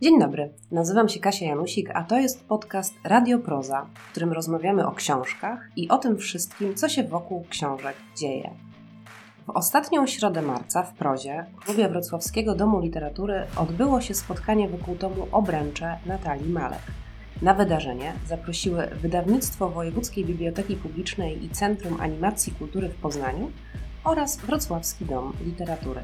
Dzień dobry, nazywam się Kasia Janusik, a to jest podcast Radio Proza, w którym rozmawiamy o książkach i o tym wszystkim, co się wokół książek dzieje. W ostatnią środę marca w Prozie, w klubie Wrocławskiego Domu Literatury, odbyło się spotkanie wokół tomu Obręcze Natalii Malek. Na wydarzenie zaprosiły Wydawnictwo Wojewódzkiej Biblioteki Publicznej i Centrum Animacji Kultury w Poznaniu oraz Wrocławski Dom Literatury.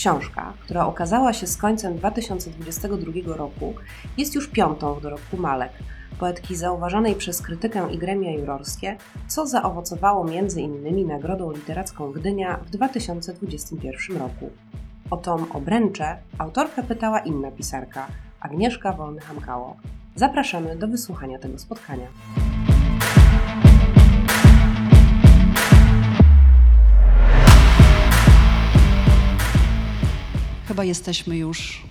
Książka, która okazała się z końcem 2022 roku, jest już piątą w dorobku Malek, poetki zauważanej przez krytykę i gremia jurorskie, co zaowocowało m.in. Nagrodą Literacką Gdynia w 2021 roku. O tom obręcze autorkę pytała inna pisarka, Agnieszka Wolny-Hamkało. Zapraszamy do wysłuchania tego spotkania. Chyba jesteśmy już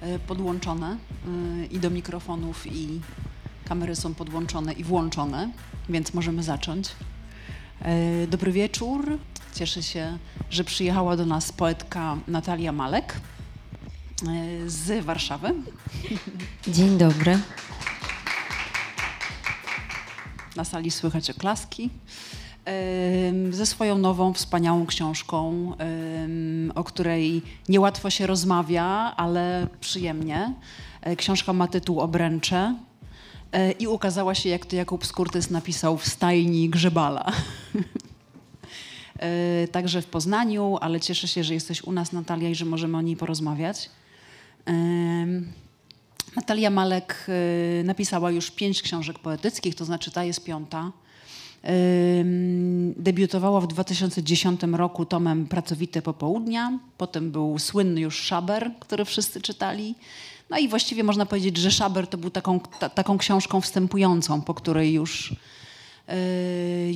e, podłączone e, i do mikrofonów, i kamery są podłączone i włączone, więc możemy zacząć. E, dobry wieczór. Cieszę się, że przyjechała do nas poetka Natalia Malek z Warszawy. Dzień dobry. Na sali słychać oklaski ze swoją nową, wspaniałą książką, o której niełatwo się rozmawia, ale przyjemnie. E, książka ma tytuł Obręcze e, i ukazała się, jak to Jakub Skurtys napisał, w stajni Grzebala. E, także w Poznaniu, ale cieszę się, że jesteś u nas, Natalia, i że możemy o niej porozmawiać. Natalia Malek napisała już pięć książek poetyckich, to znaczy ta jest piąta. Debiutowała w 2010 roku tomem Pracowite Popołudnia. Potem był słynny już Szaber, który wszyscy czytali. No i właściwie można powiedzieć, że Szaber to był taką, ta, taką książką wstępującą, po której już,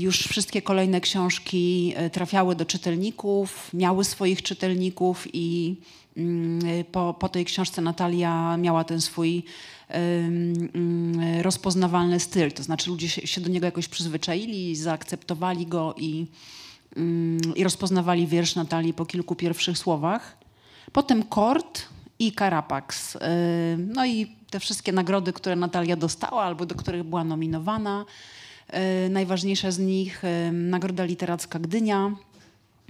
już wszystkie kolejne książki yy, trafiały do czytelników, miały swoich czytelników i yy, po, po tej książce Natalia miała ten swój rozpoznawalny styl. To znaczy ludzie się, do niego jakoś przyzwyczaili, zaakceptowali go i, i rozpoznawali wiersz Natalii po kilku pierwszych słowach. Potem Kort i Karapax. No i te wszystkie nagrody, które Natalia dostała albo do których była nominowana. Najważniejsza z nich Nagroda Literacka Gdynia,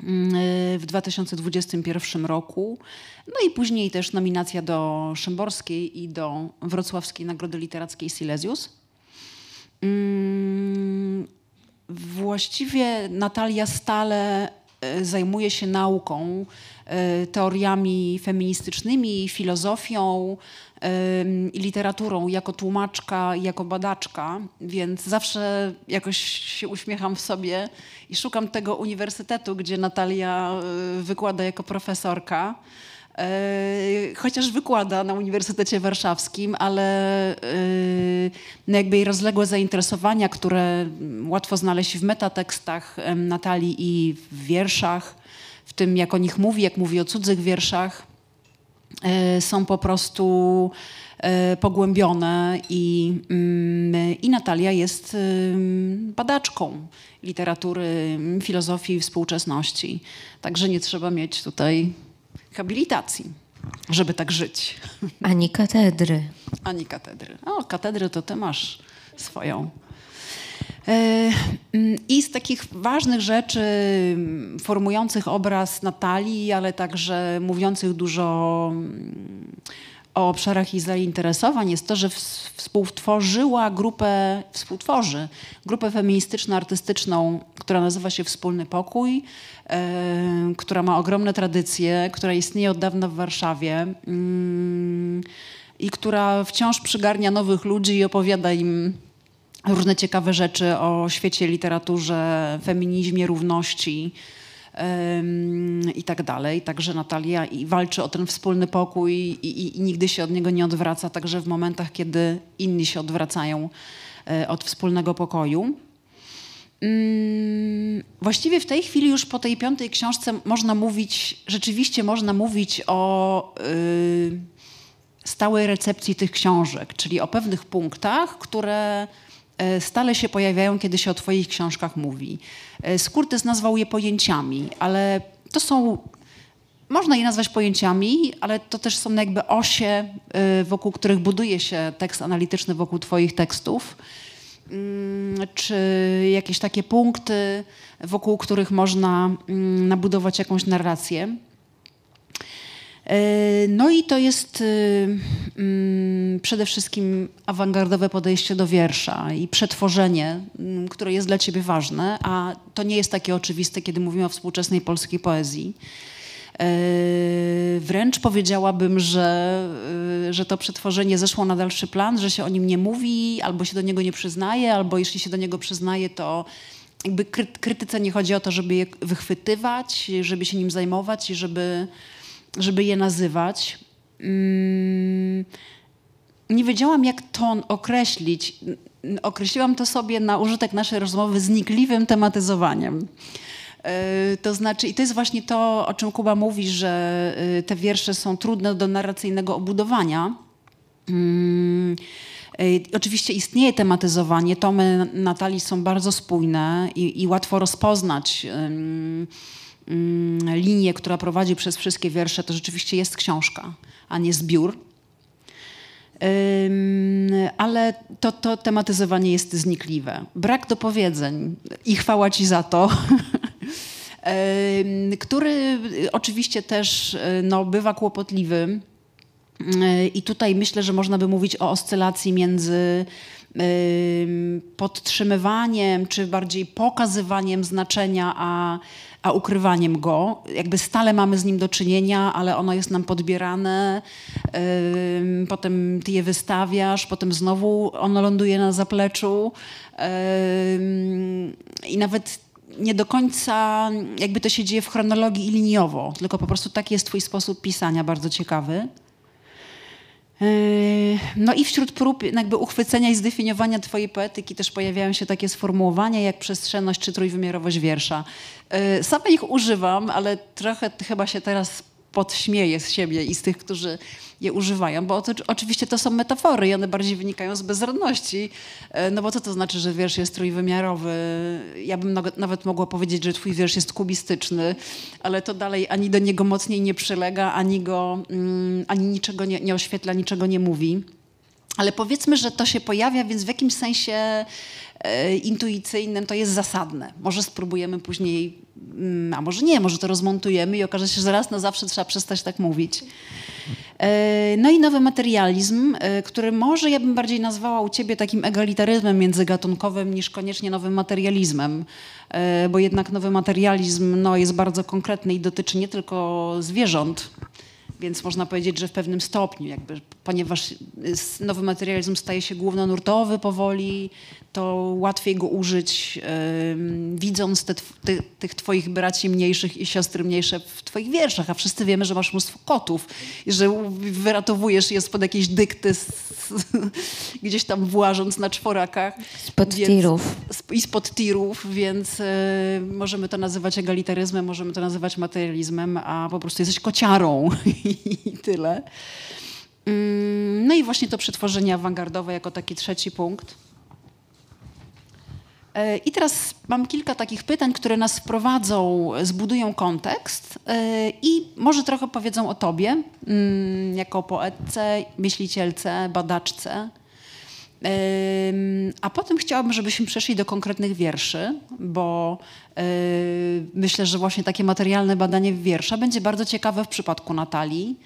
Y, w 2021 roku. No i później też nominacja do Szymborskiej i do Wrocławskiej Nagrody Literackiej Silesius. Mm, właściwie Natalia stale zajmuje się nauką, y, teoriami feministycznymi, filozofią, i literaturą jako tłumaczka, jako badaczka, więc zawsze jakoś się uśmiecham w sobie i szukam tego uniwersytetu, gdzie Natalia y, wykłada jako profesorka. Y, chociaż wykłada na Uniwersytecie Warszawskim, ale y, no jakby jej rozległe zainteresowania, które łatwo znaleźć w metatekstach Natalii i w wierszach, w tym jak o nich mówi, jak mówi o cudzych wierszach, E, są po prostu e, pogłębione i, mm, i Natalia jest badaczką literatury, filozofii współczesności. Także nie trzeba mieć tutaj habilitacji, żeby tak żyć. Ani katedry. Ani katedry. O, katedry to ty masz swoją. E, mm, I z takich ważnych rzeczy mm, formujących obraz Natalii, ale także mówiących dużo mm, o obszarach jej zainteresowań jest to, że współtworzyła grupę, współtworzy grupę feministyczno-artystyczną, która nazywa się Wspólny Pokój, e, która ma ogromne tradycje, która istnieje od dawna w Warszawie i która wciąż przygarnia nowych ludzi i opowiada im różne ciekawe rzeczy o świecie, literaturze, feminizmie, równości i tak dalej. Także Natalia i walczy o ten wspólny pokój i, i, i, nigdy się od niego nie odwraca, także w momentach, kiedy inni się odwracają e, od wspólnego pokoju. Mm, właściwie w tej chwili już po tej piątej książce można mówić, rzeczywiście można mówić o y, stałej recepcji tych książek, czyli o pewnych punktach, które stale się pojawiają, kiedy się o Twoich książkach mówi. E, Skurtys nazwał je pojęciami, ale to są można je nazwać pojęciami, ale to też są jakby osie, y, wokół których buduje się tekst analityczny wokół Twoich tekstów. Mm, czy jakieś takie punkty, wokół których można mm, nabudować jakąś narrację. E, no i to jest y, mm, przede wszystkim awangardowe podejście do wiersza i przetworzenie, mm, które jest dla ciebie ważne, a to nie jest takie oczywiste, kiedy mówimy o współczesnej polskiej poezji. E, wręcz powiedziałabym, że, y, że to przetworzenie zeszło na dalszy plan, że się o nim nie mówi, albo się do niego nie przyznaje, albo jeśli się do niego przyznaje, to jakby krytyce nie chodzi o to, żeby je wychwytywać, żeby się nim zajmować i żeby żeby je nazywać. Mm, nie wiedziałam, jak to określić. Określiłam to sobie na użytek naszej rozmowy znikliwym tematyzowaniem. E, to znaczy, i to jest właśnie to, o czym Kuba mówi, że e, te wiersze są trudne do narracyjnego obudowania. Mm, e, oczywiście istnieje tematyzowanie. Tomy Natalii są bardzo spójne i, i łatwo rozpoznać linię, która prowadzi przez wszystkie wiersze, to rzeczywiście jest książka, a nie zbiór. Ale to, to tematyzowanie jest znikliwe. Brak dopowiedzeń i chwała ci za to. który oczywiście też no, bywa kłopotliwy. I tutaj myślę, że można by mówić o oscylacji między podtrzymywaniem, czy bardziej pokazywaniem znaczenia, a a ukrywaniem go. Jakby stale mamy z nim do czynienia, ale ono jest nam podbierane, potem ty je wystawiasz, potem znowu ono ląduje na zapleczu i nawet nie do końca jakby to się dzieje w chronologii i liniowo, tylko po prostu taki jest twój sposób pisania, bardzo ciekawy. Yy, no i wśród prób jakby uchwycenia i zdefiniowania twojej poetyki też pojawiają się takie sformułowania jak przestrzenność czy trójwymiarowość wiersza. Yy, sama ich używam, ale trochę chyba się teraz podśmieję z siebie i z tych, którzy je używają, bo to, oczywiście to są metafory i one bardziej wynikają z bezrodności. E, no bo co to znaczy, że wiersz jest trójwymiarowy? Ja bym nawet mogła powiedzieć, że twój wiersz jest kubistyczny, ale to dalej ani do niego mocniej nie przylega, ani go, mm, ani niczego nie, nie oświetla, niczego nie mówi. Ale powiedzmy, że to się pojawia, więc w jakimś sensie intuicyjnym to jest zasadne. Może spróbujemy później, mm, a może nie, może to rozmontujemy i okaże się, że raz na zawsze trzeba przestać tak mówić. E, no i nowy materializm, e, który może ja bym bardziej nazwała u ciebie takim egalitaryzmem międzygatunkowym niż koniecznie nowym materializmem, e, bo jednak nowy materializm no, jest bardzo konkretny i dotyczy nie tylko zwierząt, więc można powiedzieć, że w pewnym stopniu, jakby, ponieważ nowy materializm staje się głównonurtowy powoli, to łatwiej go użyć, yy, widząc te, te, tych twoich braci mniejszych i siostry mniejsze w twoich wierszach, a wszyscy wiemy, że masz mnóstwo kotów i że wyratowujesz je spod jakiejś dykty, z, gdzieś tam włażąc na czworakach. Spod więc, tirów. I spod tirów, więc yy, możemy to nazywać egalitaryzmem, możemy to nazywać materializmem, a po prostu jesteś kociarą i tyle. Yy, no i właśnie to przetworzenie awangardowe jako taki trzeci punkt. E, I teraz mam kilka takich pytań, które nas wprowadzą, zbudują kontekst e, i może trochę powiedzą o tobie mm, jako poetce, myślicielce, badaczce. A potem chciałabym, żebyśmy przeszli do konkretnych wierszy, bo e, myślę, że właśnie takie materialne badanie wiersza będzie bardzo ciekawe w przypadku Natalii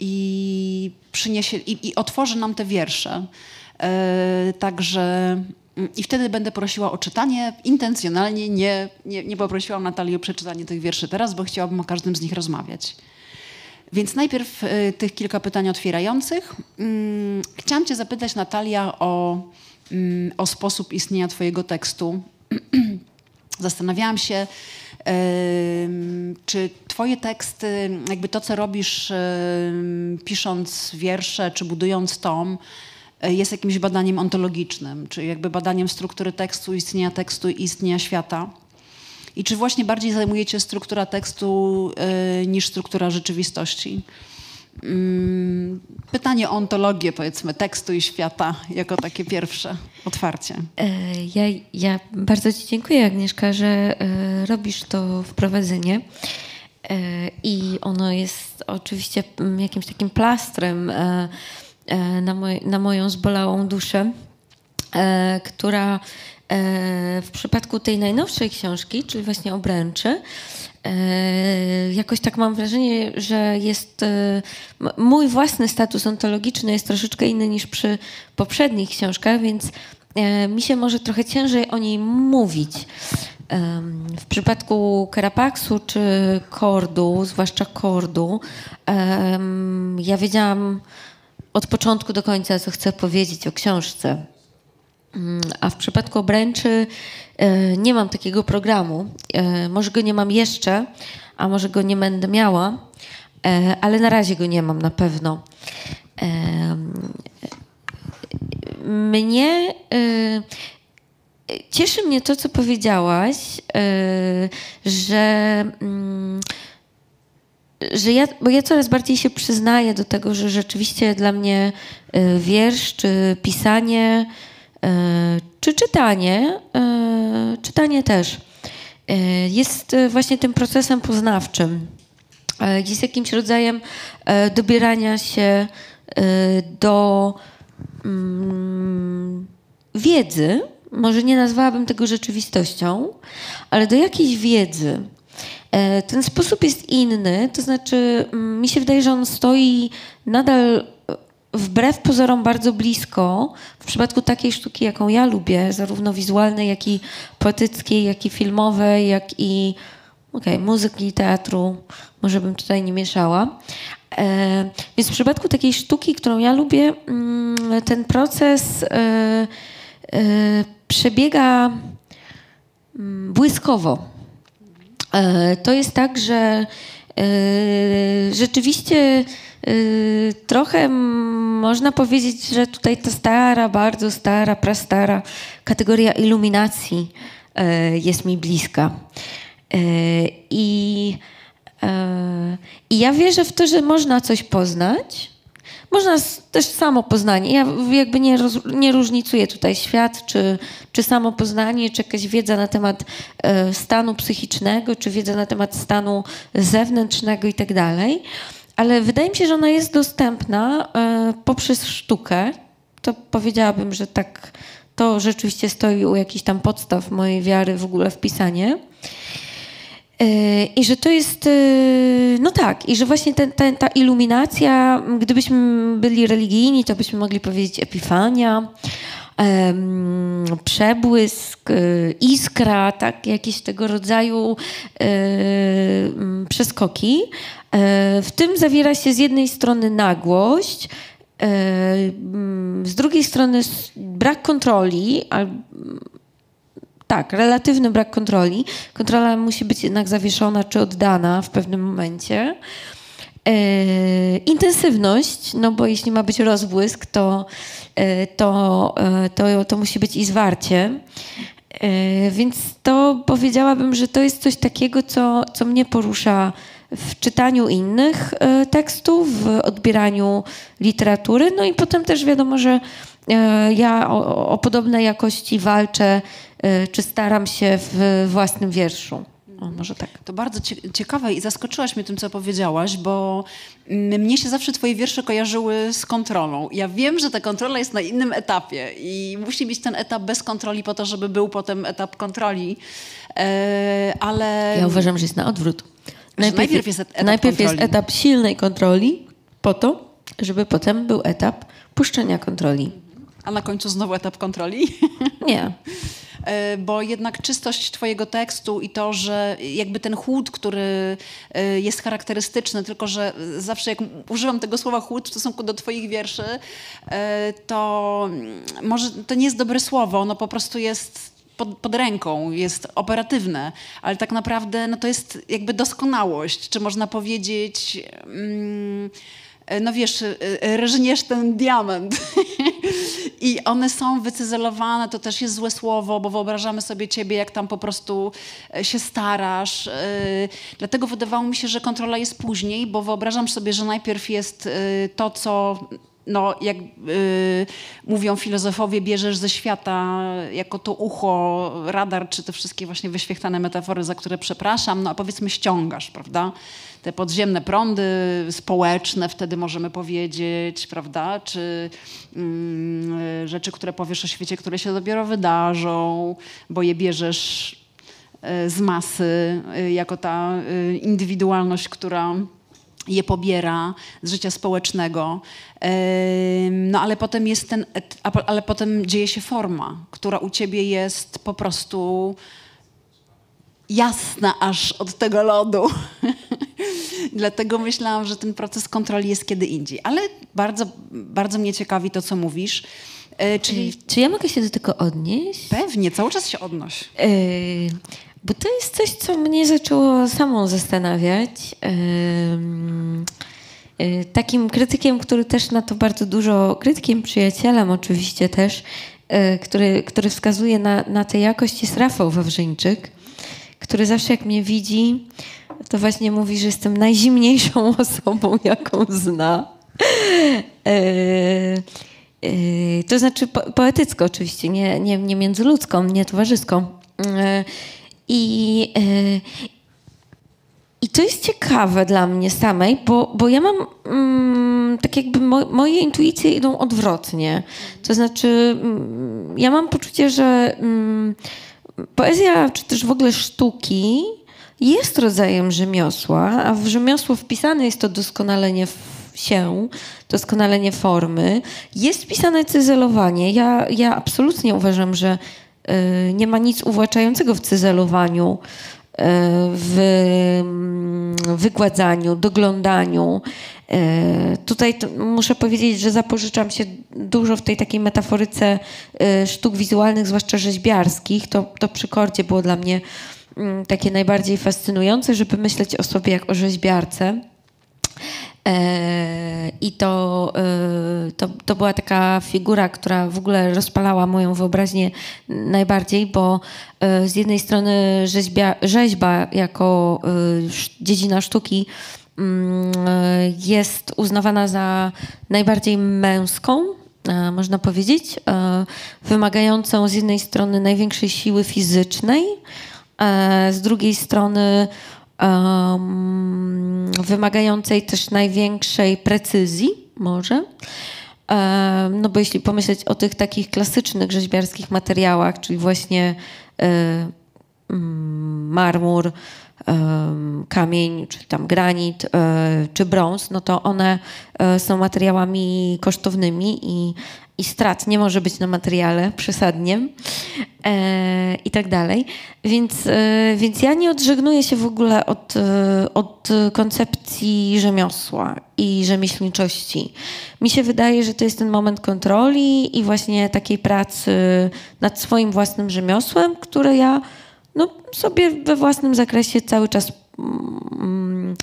i przyniesie i, i otworzy nam te wiersze. E, także mm, i wtedy będę prosiła o czytanie. Intencjonalnie nie, nie, nie poprosiłam Natalii o przeczytanie tych wierszy teraz, bo chciałabym o każdym z nich rozmawiać. Więc najpierw y, tych kilka pytań otwierających. Mm, chciałam Cię zapytać, Natalia, o, mm, o sposób istnienia Twojego tekstu. Zastanawiałam się, czy Twoje teksty, jakby to, co robisz, pisząc wiersze czy budując tom, E, jest jakimś badaniem ontologicznym, czyli jakby badaniem struktury tekstu, istnienia tekstu i istnienia świata. I czy właśnie bardziej zajmujecie struktura tekstu y, niż struktura rzeczywistości? Mm, pytanie o ontologię, powiedzmy, tekstu i świata, jako takie pierwsze otwarcie. E, ja, ja bardzo Ci dziękuję, Agnieszka, że robisz to wprowadzenie. i ono jest oczywiście mm, jakimś takim plastrem na, moj, na moją zbolałą duszę, która w przypadku tej najnowszej książki, czyli właśnie Obręczy, E, jakoś tak mam wrażenie, że jest e, mój własny status ontologiczny jest troszeczkę inny niż przy poprzednich książkach, więc e, mi się może trochę ciężej o niej mówić. W przypadku Karapaksu czy Kordu, zwłaszcza Kordu, ja wiedziałam od początku do końca, co chcę powiedzieć o książce. Mm, a w przypadku obręczy e, nie mam takiego programu. E, może go nie mam jeszcze, a może go nie będę miała, e, ale na razie go nie mam na pewno. Mnie cieszy mnie to, co powiedziałaś, że mm, że ja, bo ja coraz bardziej się przyznaję do tego, że rzeczywiście dla mnie wiersz czy pisanie E, czy czytanie, e, czytanie też jest właśnie tym procesem poznawczym. Jest jakimś rodzajem dobierania się do mm, wiedzy, może nie nazwałabym tego rzeczywistością, ale do jakiejś wiedzy. Ten sposób jest inny, to znaczy mm, mi się wydaje, że on stoi nadal wbrew pozorom bardzo blisko, w przypadku takiej sztuki, jaką ja lubię, zarówno wizualnej, jak i poetyckiej, jak i filmowej, jak i okay, muzyki, teatru, może bym tutaj nie mieszała. E, więc w przypadku takiej sztuki, którą ja lubię, mm, ten proces e, e, przebiega mm, błyskowo. E, to jest tak, że e, rzeczywiście Yy, trochę można powiedzieć, że tutaj ta stara, bardzo stara, prastara kategoria iluminacji jest mi bliska. I, I ja wierzę w to, że można coś poznać. Można też samo poznanie. Ja jakby nie, roz, nie różnicuję tutaj świat, czy, czy samo poznanie, czy jakaś wiedza na temat stanu psychicznego, czy wiedza na temat stanu zewnętrznego i tak dalej ale wydaje mi się, że ona jest dostępna e, poprzez sztukę. To powiedziałabym, że tak to rzeczywiście stoi u jakichś tam podstaw mojej wiary w ogóle w pisanie. E, I że to jest, e, no tak, i że właśnie ten, ten, ta iluminacja, gdybyśmy byli religijni, to byśmy mogli powiedzieć epifania, przebłysk, iskra, tak, jakieś tego rodzaju przeskoki. E, w tym zawiera się z jednej strony nagłość, e, z drugiej strony brak kontroli, tak, relatywny brak kontroli. Kontrola musi być jednak zawieszona czy oddana w pewnym momencie. E, intensywność, no bo jeśli ma być rozbłysk, to, to, to, to musi być i zwarcie. Więc to powiedziałabym, że to jest coś takiego, co, co mnie porusza w czytaniu innych e, tekstów, w odbieraniu literatury. No i potem też wiadomo, że e, ja o, o podobne jakości walczę, e, czy staram się w własnym wierszu. O, może tak. To bardzo ciekawe i zaskoczyłaś mnie tym, co powiedziałaś, bo mnie się zawsze twoje wiersze kojarzyły z kontrolą. Ja wiem, że ta kontrola jest na innym etapie i musi być ten etap bez kontroli po to, żeby był potem etap kontroli, ale... Ja uważam, że jest na odwrót. Najpierw, najpierw, jest etap, najpierw jest etap silnej kontroli, po to, żeby potem był etap puszczenia kontroli. A na końcu znowu etap kontroli? Nie. E, bo jednak czystość Twojego tekstu i to, że jakby ten chłód, który e, jest charakterystyczny, tylko że zawsze jak używam tego słowa chłód w stosunku do Twoich wierszy, e, to może to nie jest dobre słowo, ono po prostu jest pod, pod, ręką, jest operatywne, ale tak naprawdę no to jest jakby doskonałość, czy można powiedzieć. Mm, no wiesz, reżniesz ten diament i one są wycyzelowane, to też jest złe słowo, bo wyobrażamy sobie ciebie, jak tam po prostu e, się starasz. E, dlatego wydawało mi się, że kontrola jest później, bo wyobrażam sobie, że najpierw jest e, to, co no, jak y, mówią filozofowie, bierzesz ze świata jako to ucho, radar, czy te wszystkie właśnie wyświechtane metafory, za które przepraszam, no a powiedzmy ściągasz, prawda? Te podziemne prądy społeczne, wtedy możemy powiedzieć, prawda? Czy y, rzeczy, które powiesz o świecie, które się dopiero wydarzą, bo je bierzesz y, z masy, y, jako ta y, indywidualność, która je pobiera z życia społecznego. No ale potem jest ten, ale potem dzieje się forma, która u ciebie jest po prostu jasna aż od tego lodu. Dlatego myślałam, że ten proces kontroli jest kiedy indziej. Ale bardzo, bardzo mnie ciekawi to, co mówisz. E, czyli... Czy ja mogę się do tego odnieść? Pewnie, cały czas się odnoś. E, bo to jest coś, co mnie zaczęło samą zastanawiać. Y, takim krytykiem, który też na to bardzo dużo, krytykiem, przyjacielem oczywiście też, y, który, który wskazuje na, na tę jakość jest Rafał Wawrzyńczyk, który zawsze jak mnie widzi, to właśnie mówi, że jestem najzimniejszą osobą, jaką zna. Y, to znaczy po, poetycko oczywiście, nie, nie, nie międzyludzką, nie towarzyską. I, e, i to jest ciekawe dla mnie samej, bo, bo ja mam mm, tak jakby mo, moje intuicje idą odwrotnie. To znaczy, mm, ja mam poczucie, że mm, poezja, czy też w ogóle sztuki jest rodzajem rzemiosła, a w rzemiosło wpisane jest to doskonalenie się, doskonalenie formy. Jest wpisane cyzelowanie. Ja, ja absolutnie uważam, że Y, nie ma nic uwłaczającego w cyzelowaniu, w mm, wygładzaniu, doglądaniu. Y, tutaj muszę powiedzieć, że zapożyczam się dużo w tej takiej metaforyce sztuk wizualnych, zwłaszcza rzeźbiarskich. To, to przy kordzie było dla mnie mm, takie najbardziej fascynujące, żeby myśleć o sobie jak o rzeźbiarce. E, I to, e, to, to była taka figura, która w ogóle rozpalała moją wyobraźnię najbardziej, bo e, z jednej strony rzeźbia, rzeźba jako dziedzina sztuki mm, jest uznawana za najbardziej męską, można powiedzieć, wymagającą z jednej strony największej siły fizycznej, z drugiej strony um, wymagającej też największej precyzji, może. Um, no bo jeśli pomyśleć o tych takich klasycznych rzeźbiarskich materiałach, czyli właśnie um, marmur, kamień, czy tam granit, e, czy brąz, no to one e, są materiałami kosztownymi i i strat nie może być na materiale przesadnie e, i tak dalej. Więc, e, więc ja nie odżegnuję się w ogóle od, od koncepcji rzemiosła i rzemieślniczości. Mi się wydaje, że to jest ten moment kontroli i właśnie takiej pracy nad swoim własnym rzemiosłem, które ja no, sobie we własnym zakresie cały czas mm,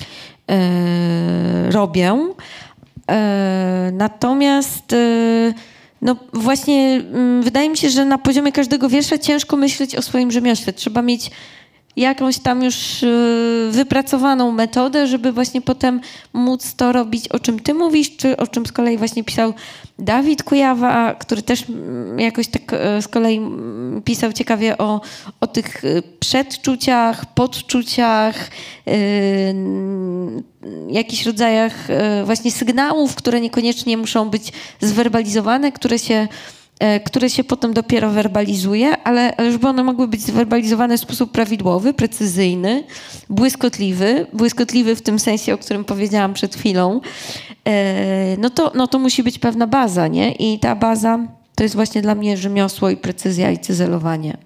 e, robię. E, natomiast e, no właśnie, mm, wydaje mi się, że na poziomie każdego wiersza ciężko myśleć o swoim rzemiośle. Trzeba mieć jakąś tam już y, wypracowaną metodę, żeby właśnie potem móc to robić, o czym ty mówisz, czy o czym z kolei właśnie pisał Dawid Kujawa, który też mm, jakoś tak y, z kolei mm, pisał ciekawie o, o tych y, przedczuciach, podczuciach, yy, jakichś rodzajach właśnie sygnałów, które niekoniecznie muszą być zwerbalizowane, które się które się potem dopiero werbalizuje, ale, żeby one mogły być zwerbalizowane w sposób prawidłowy, precyzyjny, błyskotliwy, błyskotliwy w tym sensie, o którym powiedziałam przed chwilą, e, no to, no to musi być pewna baza, nie? I ta baza to jest właśnie dla mnie rzemiosło i precyzja i cyzelowanie.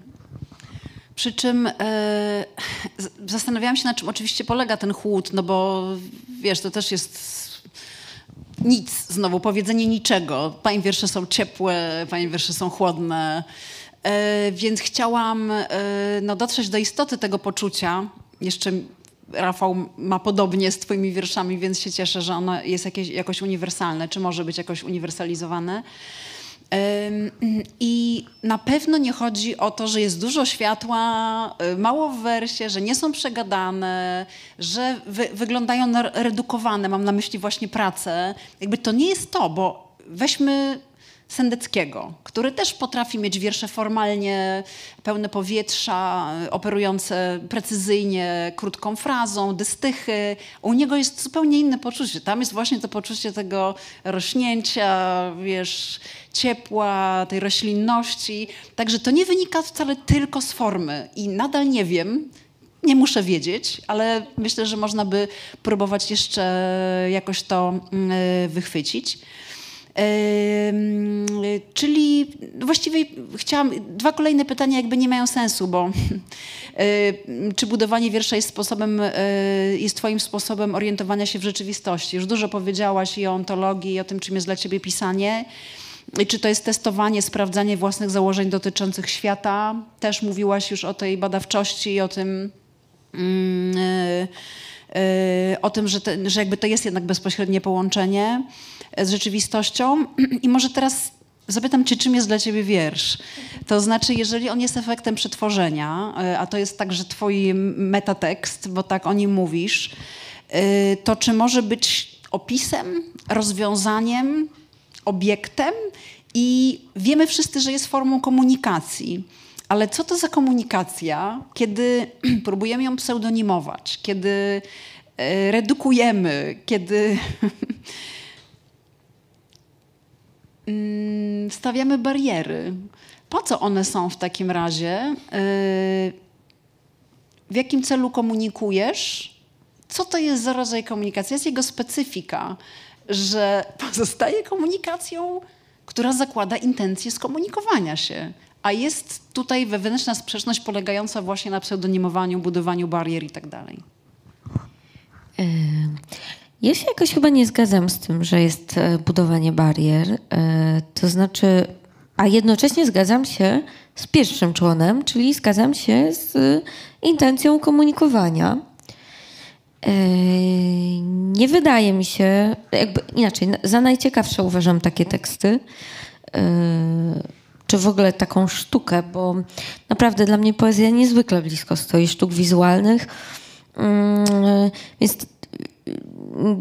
Przy czym e, zastanawiałam się, na czym oczywiście polega ten chłód, no bo wiesz, to też jest nic, znowu powiedzenie niczego. Pani wiersze są ciepłe, pani wiersze są chłodne. E, więc chciałam e, no, dotrzeć do istoty tego poczucia. Jeszcze Rafał ma podobnie z twoimi wierszami, więc się cieszę, że ono jest jakieś, jakoś uniwersalne, czy może być jakoś uniwersalizowane. I na pewno nie chodzi o to, że jest dużo światła, y, mało w wersie, że nie są przegadane, że wy, wyglądają redukowane. Mam na myśli właśnie pracę. Jakby to nie jest to, bo weźmy Sendeckiego, który też potrafi mieć wiersze formalnie pełne powietrza, operujące precyzyjnie krótką frazą, dystychy. U niego jest zupełnie inne poczucie. Tam jest właśnie to poczucie tego rośnięcia, wiesz, ciepła, tej roślinności. Także to nie wynika wcale tylko z formy i nadal nie wiem, nie muszę wiedzieć, ale myślę, że można by próbować jeszcze jakoś to mm, wychwycić. Czyli właściwie chciałam, dwa kolejne pytania jakby nie mają sensu, bo czy budowanie wiersza jest sposobem, e, jest twoim sposobem orientowania się w rzeczywistości? Już dużo powiedziałaś i o ontologii, i o tym, czym jest dla ciebie pisanie. Czy to jest testowanie, sprawdzanie własnych założeń dotyczących świata? Też mówiłaś już o tej badawczości i o tym, e, e, o tym, że, te, że jakby to jest jednak bezpośrednie połączenie z rzeczywistością. I może teraz zapytam cię, czym jest dla ciebie wiersz? To znaczy, jeżeli on jest efektem przetworzenia, e, a to jest także twój metatekst, bo tak o nim mówisz, e, to czy może być opisem, rozwiązaniem, obiektem i wiemy wszyscy, że jest formą komunikacji. Ale co to za komunikacja, kiedy próbujemy ją pseudonimować, kiedy e, redukujemy, kiedy Mm, stawiamy bariery. Po co one są w takim razie? Y, w jakim celu komunikujesz? Co to jest za rodzaj komunikacji? Jest jego specyfika, że pozostaje komunikacją, która zakłada intencję skomunikowania się. A jest tutaj wewnętrzna sprzeczność polegająca właśnie na pseudonimowaniu, budowaniu barier i tak dalej. Ja się jakoś chyba nie zgadzam z tym, że jest e, budowanie barier. E, to znaczy, a jednocześnie zgadzam się z pierwszym członem, czyli zgadzam się z intencją komunikowania. E, nie wydaje mi się, jakby inaczej, za najciekawsze uważam takie teksty, czy w ogóle taką sztukę, bo naprawdę dla mnie poezja niezwykle blisko stoi sztuk wizualnych. Mm, więc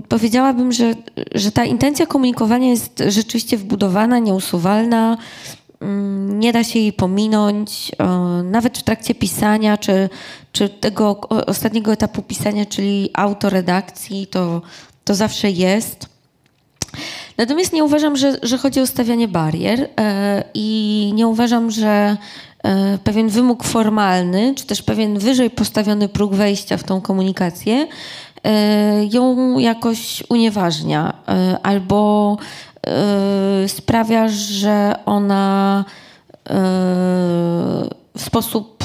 powiedziałabym, że, że ta intencja komunikowania jest rzeczywiście wbudowana, nieusuwalna. Mm, nie da się jej pominąć, nawet w trakcie pisania, czy, czy tego ostatniego etapu pisania, czyli autoredakcji, to, to zawsze jest. Natomiast nie uważam, że, że chodzi o stawianie barier e, i nie uważam, że e, pewien wymóg formalny, czy też pewien wyżej postawiony próg wejścia w tą komunikację E, ją jakoś unieważnia albo sprawia, że ona w sposób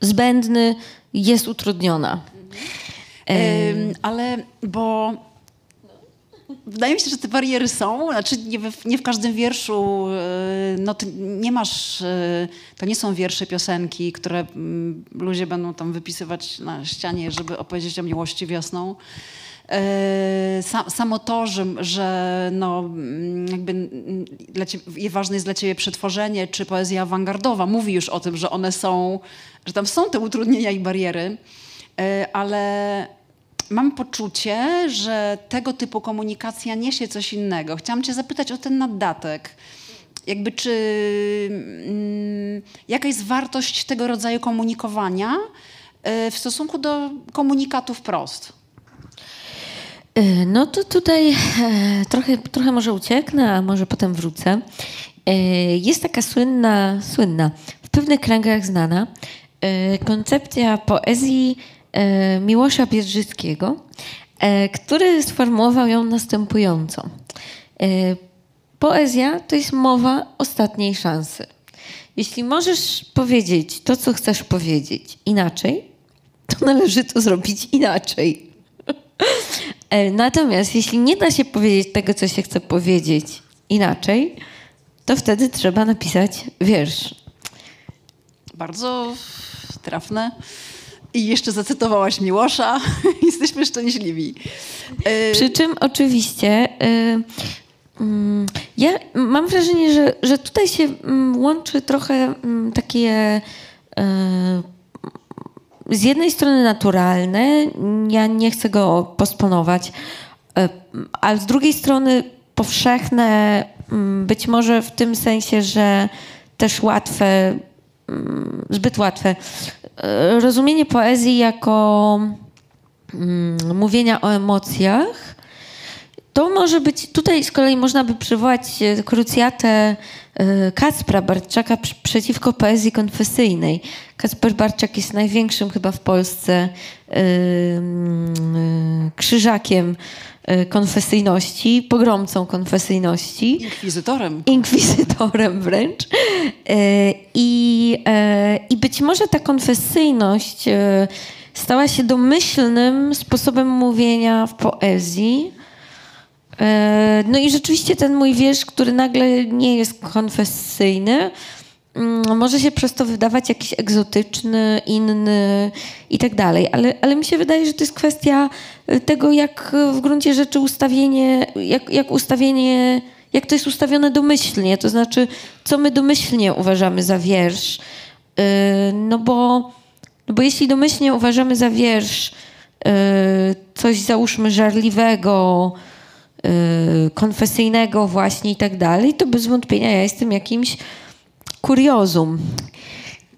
zbędny jest utrudniona. ale bo Wydaje mi się, że te bariery są, znaczy nie w, nie w każdym wierszu, e, no nie masz, e, to nie są wiersze, piosenki, które mm, ludzie będą tam wypisywać na ścianie, żeby opowiedzieć o miłości wiosną. E, samo to, że, że no, mm, jakby mm, dla ciebie, ważne jest dla ciebie przetworzenie, czy poezja awangardowa, mówi już o tym, że one są, że tam są te utrudnienia i bariery, ale mam poczucie, że tego typu komunikacja niesie coś innego. Chciałam cię zapytać o ten naddatek. Jakby czy mm, jaka jest wartość tego rodzaju komunikowania y, w stosunku do komunikatu wprost? Y, no to tutaj e, trochę, trochę może ucieknę, a może potem wrócę. E, jest taka słynna, słynna, w pewnych kręgach znana e, koncepcja poezji Miłosza Biedrzyckiego, e, który sformułował ją następująco. E, poezja to jest mowa ostatniej szansy. Jeśli możesz powiedzieć to, co chcesz powiedzieć inaczej, to należy to zrobić inaczej. Natomiast jeśli nie da się powiedzieć tego, co się chce powiedzieć inaczej, to wtedy trzeba napisać wiersz. Bardzo trafne. I jeszcze zacytowałaś Miłosza. Jesteśmy szczęśliwi. E, Przy czym oczywiście y, mm, ja mam wrażenie, że, że tutaj się mm, łączy trochę mm, takie y, z jednej strony naturalne, ja nie chcę go posponować, ale z drugiej strony powszechne, być może w tym sensie, że też łatwe, zbyt łatwe. E, rozumienie poezji jako mm, mówienia o emocjach. To może być, tutaj z kolei można by przywołać e, krucjatę e, Kacpra Barczaka przeciwko poezji konfesyjnej. Kacper Barczak jest największym chyba w Polsce krzyżakiem konfesyjności, pogromcą konfesyjności. Inkwizytorem. Inkwizytorem wręcz. I, i być może ta konfesyjność stała się domyślnym sposobem mówienia w poezji. E, no i rzeczywiście ten mój wiersz, który nagle nie jest konfesyjny, może się przez to wydawać jakiś egzotyczny, inny i tak dalej, ale, ale mi się wydaje, że to jest kwestia tego, jak w gruncie rzeczy ustawienie, jak, jak ustawienie, jak to jest ustawione domyślnie, to znaczy, co my domyślnie uważamy za wiersz. E, no bo no bo jeśli domyślnie uważamy za wiersz coś załóżmy żarliwego, konfesyjnego właśnie i tak dalej, to bez wątpienia ja jestem jakimś kuriozum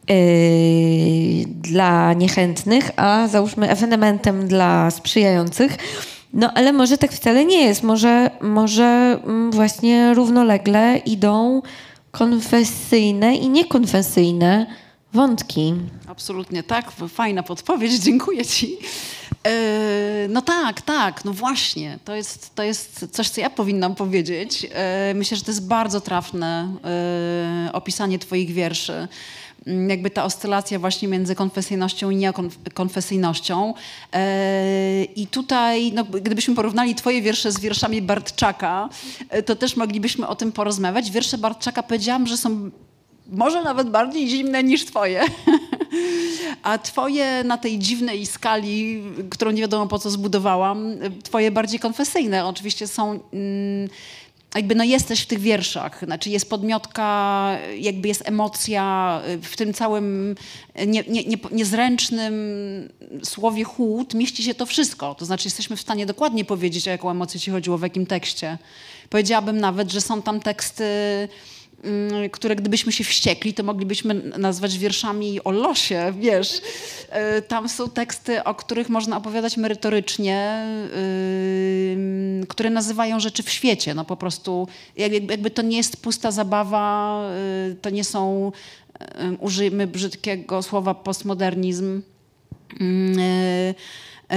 yy, dla niechętnych, a załóżmy ewenementem dla sprzyjających. No ale może tak wcale nie jest. Może, może mm, właśnie równolegle idą konfesyjne i niekonfesyjne wątki. Absolutnie tak, fajna podpowiedź, dziękuję Ci. E, no tak, tak, no właśnie. To jest, to jest coś, co ja powinnam powiedzieć. E, myślę, że to jest bardzo trafne e, opisanie Twoich wierszy. Mm, jakby ta oscylacja właśnie między konfesyjnością i niekonfesyjnością. I tutaj, no, gdybyśmy porównali twoje wiersze z wierszami Bartczaka, to też moglibyśmy o tym porozmawiać. Wiersze Bartczaka powiedziałam, że są może nawet bardziej zimne niż twoje. A twoje na tej dziwnej skali, którą nie wiadomo po co zbudowałam, twoje bardziej konfesyjne oczywiście są... Mm, jakby no jesteś w tych wierszach, znaczy jest podmiotka, jakby jest emocja, w tym całym nie, nie, nie, niezręcznym słowie chłód mieści się to wszystko. To znaczy jesteśmy w stanie dokładnie powiedzieć, o jaką emocję ci chodziło, w jakim tekście. Powiedziałabym nawet, że są tam teksty które gdybyśmy się wściekli, to moglibyśmy nazwać wierszami o losie, wiesz. E, tam są teksty, o których można opowiadać merytorycznie, które nazywają rzeczy w świecie. No po prostu jakby to nie jest pusta zabawa, y, to nie są, użyjmy brzydkiego słowa postmodernizm, mm, y,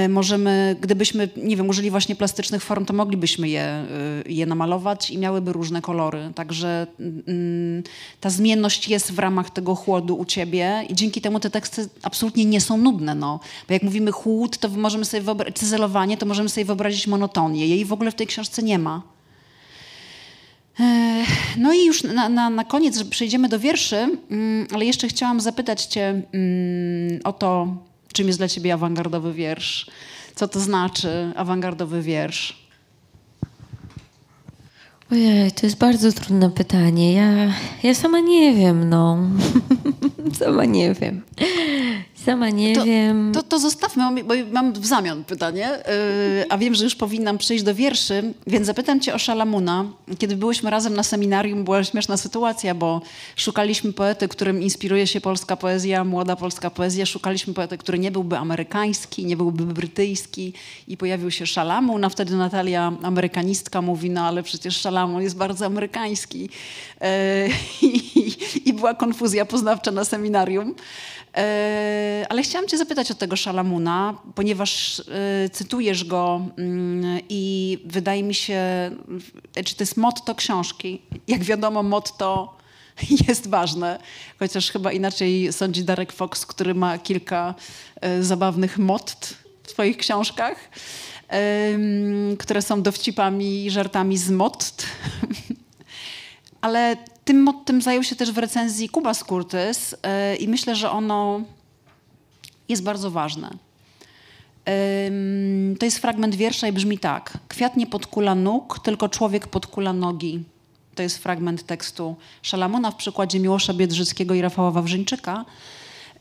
możemy, gdybyśmy, nie wiem, użyli właśnie plastycznych form, to moglibyśmy je, e, je namalować i miałyby różne kolory. Także mm, ta zmienność jest w ramach tego chłodu u ciebie i dzięki temu te teksty absolutnie nie są nudne. No. Bo jak mówimy chłód, to możemy sobie wyobrazić, cyzelowanie, to możemy sobie wyobrazić monotonię. Jej w ogóle w tej książce nie ma. E, no i już na, na, na koniec przejdziemy do wierszy, mm, ale jeszcze chciałam zapytać Cię mm, o to, Czym jest dla ciebie awangardowy wiersz? Co to znaczy awangardowy wiersz? Ojej, to jest bardzo trudne pytanie. Ja, ja sama nie wiem, no. sama nie wiem. Sama nie to, wiem. To, to zostawmy, bo mam w zamian pytanie, yy, a wiem, że już powinnam przejść do wierszy, więc zapytam cię o Szalamuna. Kiedy byłyśmy razem na seminarium, była śmieszna sytuacja, bo szukaliśmy poety, którym inspiruje się polska poezja, młoda polska poezja. Szukaliśmy poety, który nie byłby amerykański, nie byłby brytyjski i pojawił się Szalamun, a wtedy Natalia, amerykanistka, mówi, no ale przecież Szalamun jest bardzo amerykański. Yy, i, była konfuzja poznawcza na seminarium. E, ale chciałam Cię zapytać o tego Szalamuna, ponieważ e, cytujesz go mm, i wydaje mi się, czy to jest motto książki. Jak wiadomo, motto jest ważne, chociaż chyba inaczej sądzi Darek Fox, który ma kilka e, zabawnych mott w swoich książkach, które są dowcipami i żartami z mott. Ale tym mottem zajął się też w recenzji Kuba Skurtys yy, i myślę, że ono jest bardzo ważne. To jest fragment wiersza i brzmi tak. Kwiat nie podkula nóg, tylko człowiek podkula nogi. To jest fragment tekstu Szalamona w przykładzie Miłosza Biedrzyckiego i Rafała Wawrzyńczyka.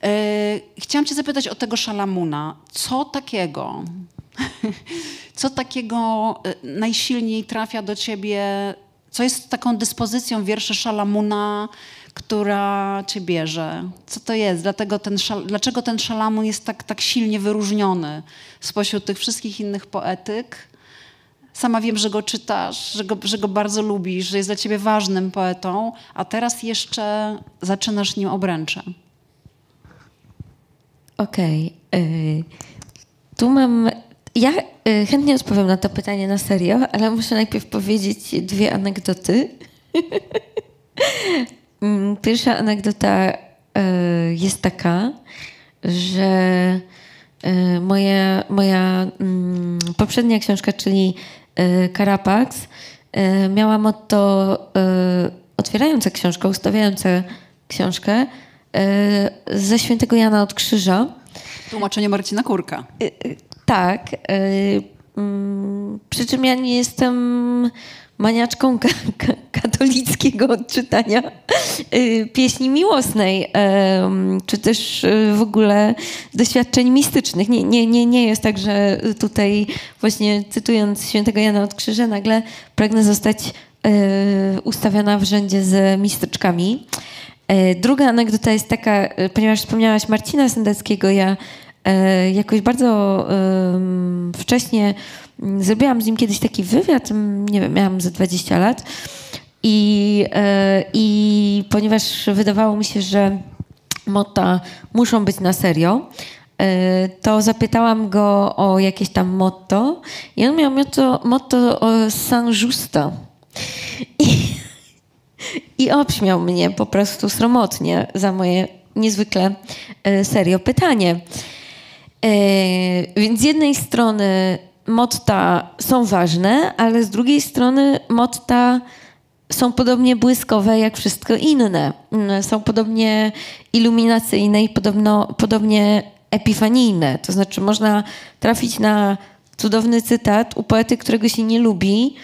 Yy, chciałam cię zapytać o tego Szalamuna. Co takiego co takiego y, najsilniej trafia do ciebie, co jest taką dyspozycją wierszy Szalamuna, która cię bierze? Co to jest? Dlatego ten szal, dlaczego ten Szalamun jest tak, tak silnie wyróżniony spośród tych wszystkich innych poetyk? Sama wiem, że go czytasz, że go, że go bardzo lubisz, że jest dla ciebie ważnym poetą, a teraz jeszcze zaczynasz nim obręcze. Okej. Okay. Tu mam. Ja y, chętnie odpowiem na to pytanie na serio, ale muszę najpierw powiedzieć dwie anegdoty. Mm, pierwsza anegdota y, jest taka, że y, moja, moja mm, poprzednia książka, czyli Karapax, miała motto otwierające książkę, ustawiające książkę ze świętego Jana od Krzyża. Tłumaczenie Marcina Kurka. Tak. Mm, przy czym ja nie jestem maniaczką ka katolickiego odczytania y, pieśni miłosnej, czy też y, w ogóle doświadczeń mistycznych. Nie, nie, nie, nie jest tak, że tutaj właśnie cytując świętego Jana od Krzyża nagle pragnę zostać y, ustawiona w rzędzie z mistyczkami. Druga anegdota jest taka, ponieważ wspomniałaś Marcina Sendeckiego, ja jakoś bardzo wcześnie Zrobiłam z nim kiedyś taki wywiad, nie wiem, miałam ze 20 lat i, e, i ponieważ wydawało mi się, że motta muszą być na serio, e, to zapytałam go o jakieś tam motto i on miał motto, motto San Justo. I, I obśmiał mnie po prostu sromotnie za moje niezwykle e, serio pytanie. Więc z jednej strony motta są ważne, ale z drugiej strony motta są podobnie błyskowe jak wszystko inne. Mm, są podobnie iluminacyjne i podobno, podobnie epifanijne. To znaczy można trafić na cudowny cytat u poety, którego się nie lubi,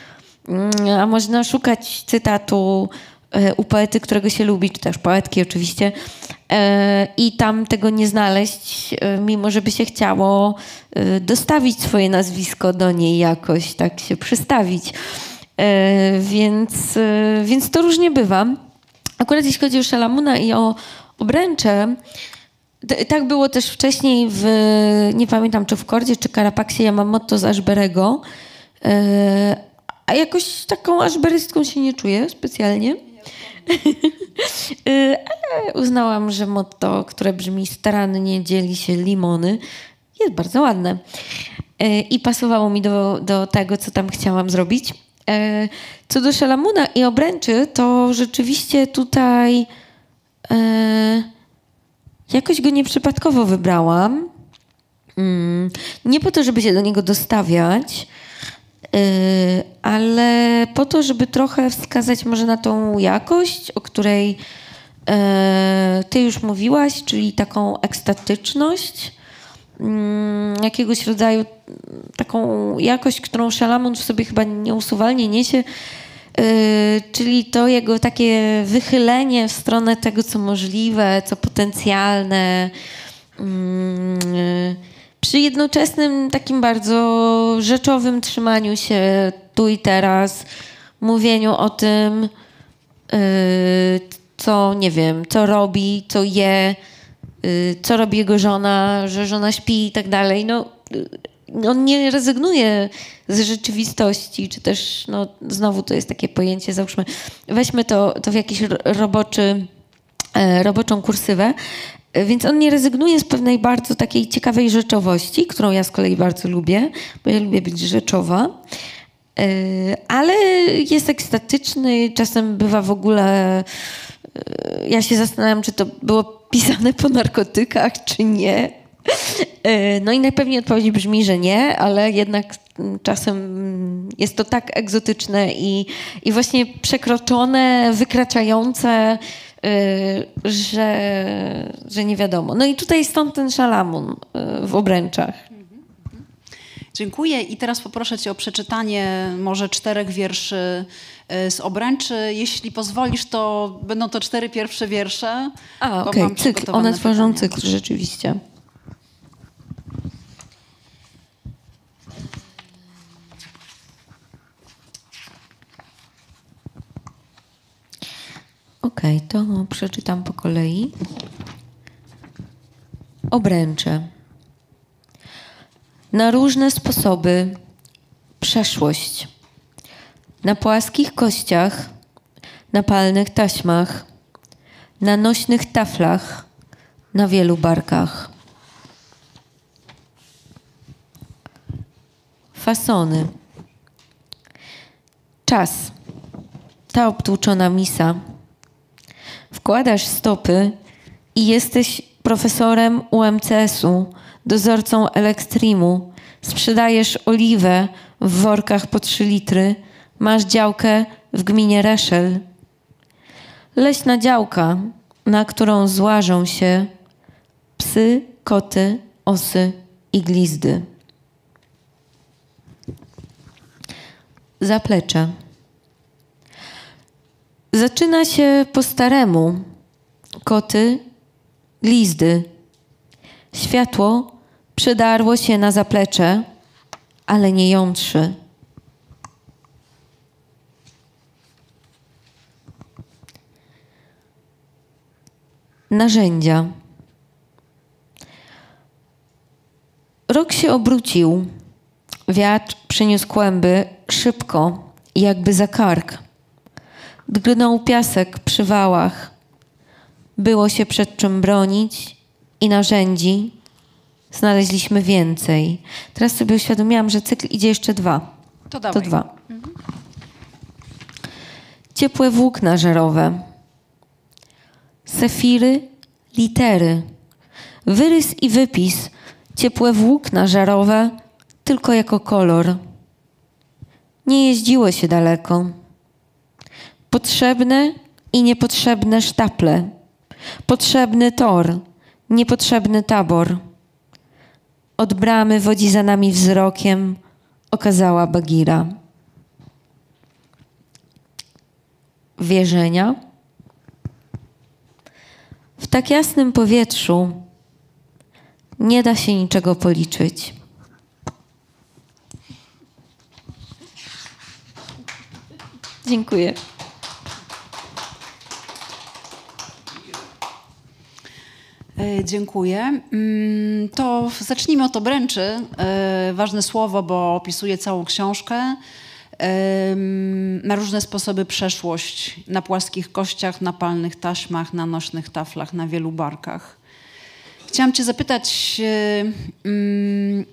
mm, a można szukać cytatu e, u poety, którego się lubi, czy też poetki oczywiście, e, i tam tego nie znaleźć, e, mimo że by się chciało dostawić swoje nazwisko do niej jakoś, tak się przystawić. Więc, więc to różnie bywa. Akurat jeśli chodzi o Szalamuna i o obręcze, tak było też wcześniej w, nie pamiętam czy w Kordzie, czy Karapaksie, ja mam motto z Ashberego, a jakoś taką ashberystką się nie czuję specjalnie. Y, ale uznałam, że motto, które brzmi starannie dzieli się limony, jest bardzo ładne. Y, I pasowało mi do, do tego, co tam chciałam zrobić. Y, co do Szalamuna i obręczy, to rzeczywiście tutaj jakoś go nieprzypadkowo wybrałam. Mm, nie po to, żeby się do niego dostawiać, ale po to, żeby trochę wskazać może na tą jakość, o której y, ty już mówiłaś, czyli taką ekstatyczność, mm, jakiegoś rodzaju taką jakość, którą Szalamon w sobie chyba nieusuwalnie niesie, y, czyli to jego takie wychylenie w stronę tego, co możliwe, co potencjalne, mm, przy jednoczesnym takim bardzo rzeczowym trzymaniu się tu i teraz, mówieniu o tym, yy, co nie wiem, co robi, co je, yy, co robi jego żona, że żona śpi i tak dalej. No, yy, on nie rezygnuje z rzeczywistości, czy też, no, znowu to jest takie pojęcie, załóżmy, weźmy to, to w jakiś roboczy, e, roboczą kursywę, więc on nie rezygnuje z pewnej bardzo takiej ciekawej rzeczowości, którą ja z kolei bardzo lubię, bo ja lubię być rzeczowa. E, ale jest ekstatyczny, czasem bywa w ogóle. E, ja się zastanawiam, czy to było pisane po narkotykach, czy nie. E, no i najpewniej odpowiedź brzmi, że nie, ale jednak czasem jest to tak egzotyczne i, i właśnie przekroczone, wykraczające że, że nie wiadomo. No i tutaj stąd ten szalamun y, w obręczach. Dziękuję i teraz poproszę Cię o przeczytanie może czterech wierszy y, z obręczy. Jeśli pozwolisz, to będą to cztery pierwsze wiersze. A, okej, okay. cykl. One tworzą cykl, rzeczywiście. Okay, to przeczytam po kolei. Obręcze. Na różne sposoby przeszłość. Na płaskich kościach, na palnych taśmach, na nośnych taflach, na wielu barkach. Fasony. Czas. Ta obtłuczona misa. Wkładasz stopy i jesteś profesorem UMCS-u, dozorcą Elektrymu. Sprzedajesz oliwę w workach po 3 litry. Masz działkę w gminie Reszel. Leśna działka, na którą złażą się psy, koty, osy i glizdy. Zaplecze. Zaczyna się po staremu. Koty, glizdy. Światło przedarło się na zaplecze, ale nie jątrzy. Narzędzia. Rok się obrócił. Wiatr przyniósł kłęby szybko, jakby za kark. Drgnął piasek przy wałach. Było się przed czym bronić i narzędzi znaleźliśmy więcej. Teraz sobie uświadomiłam, że cykl idzie jeszcze dwa. To dawaj. To dwa. Mhm. Ciepłe włókna żerowe. Sefiry, litery. Wyrys i wypis. Ciepłe włókna żarowe, tylko jako kolor. Nie jeździło się daleko. Potrzebne i niepotrzebne sztaple. Potrzebny tor, niepotrzebny tabor. Od bramy wodzi za nami wzrokiem, okazała Bagira. Wierzenia. W tak jasnym powietrzu nie da się niczego policzyć. Dziękuję. Dziękuję. Mm, to zacznijmy od obręczy. E, ważne słowo, bo opisuje całą książkę. Na różne sposoby przeszłość. Na płaskich kościach, na palnych taśmach, na nośnych taflach, na wielu barkach. Chciałam Cię zapytać, e, mm,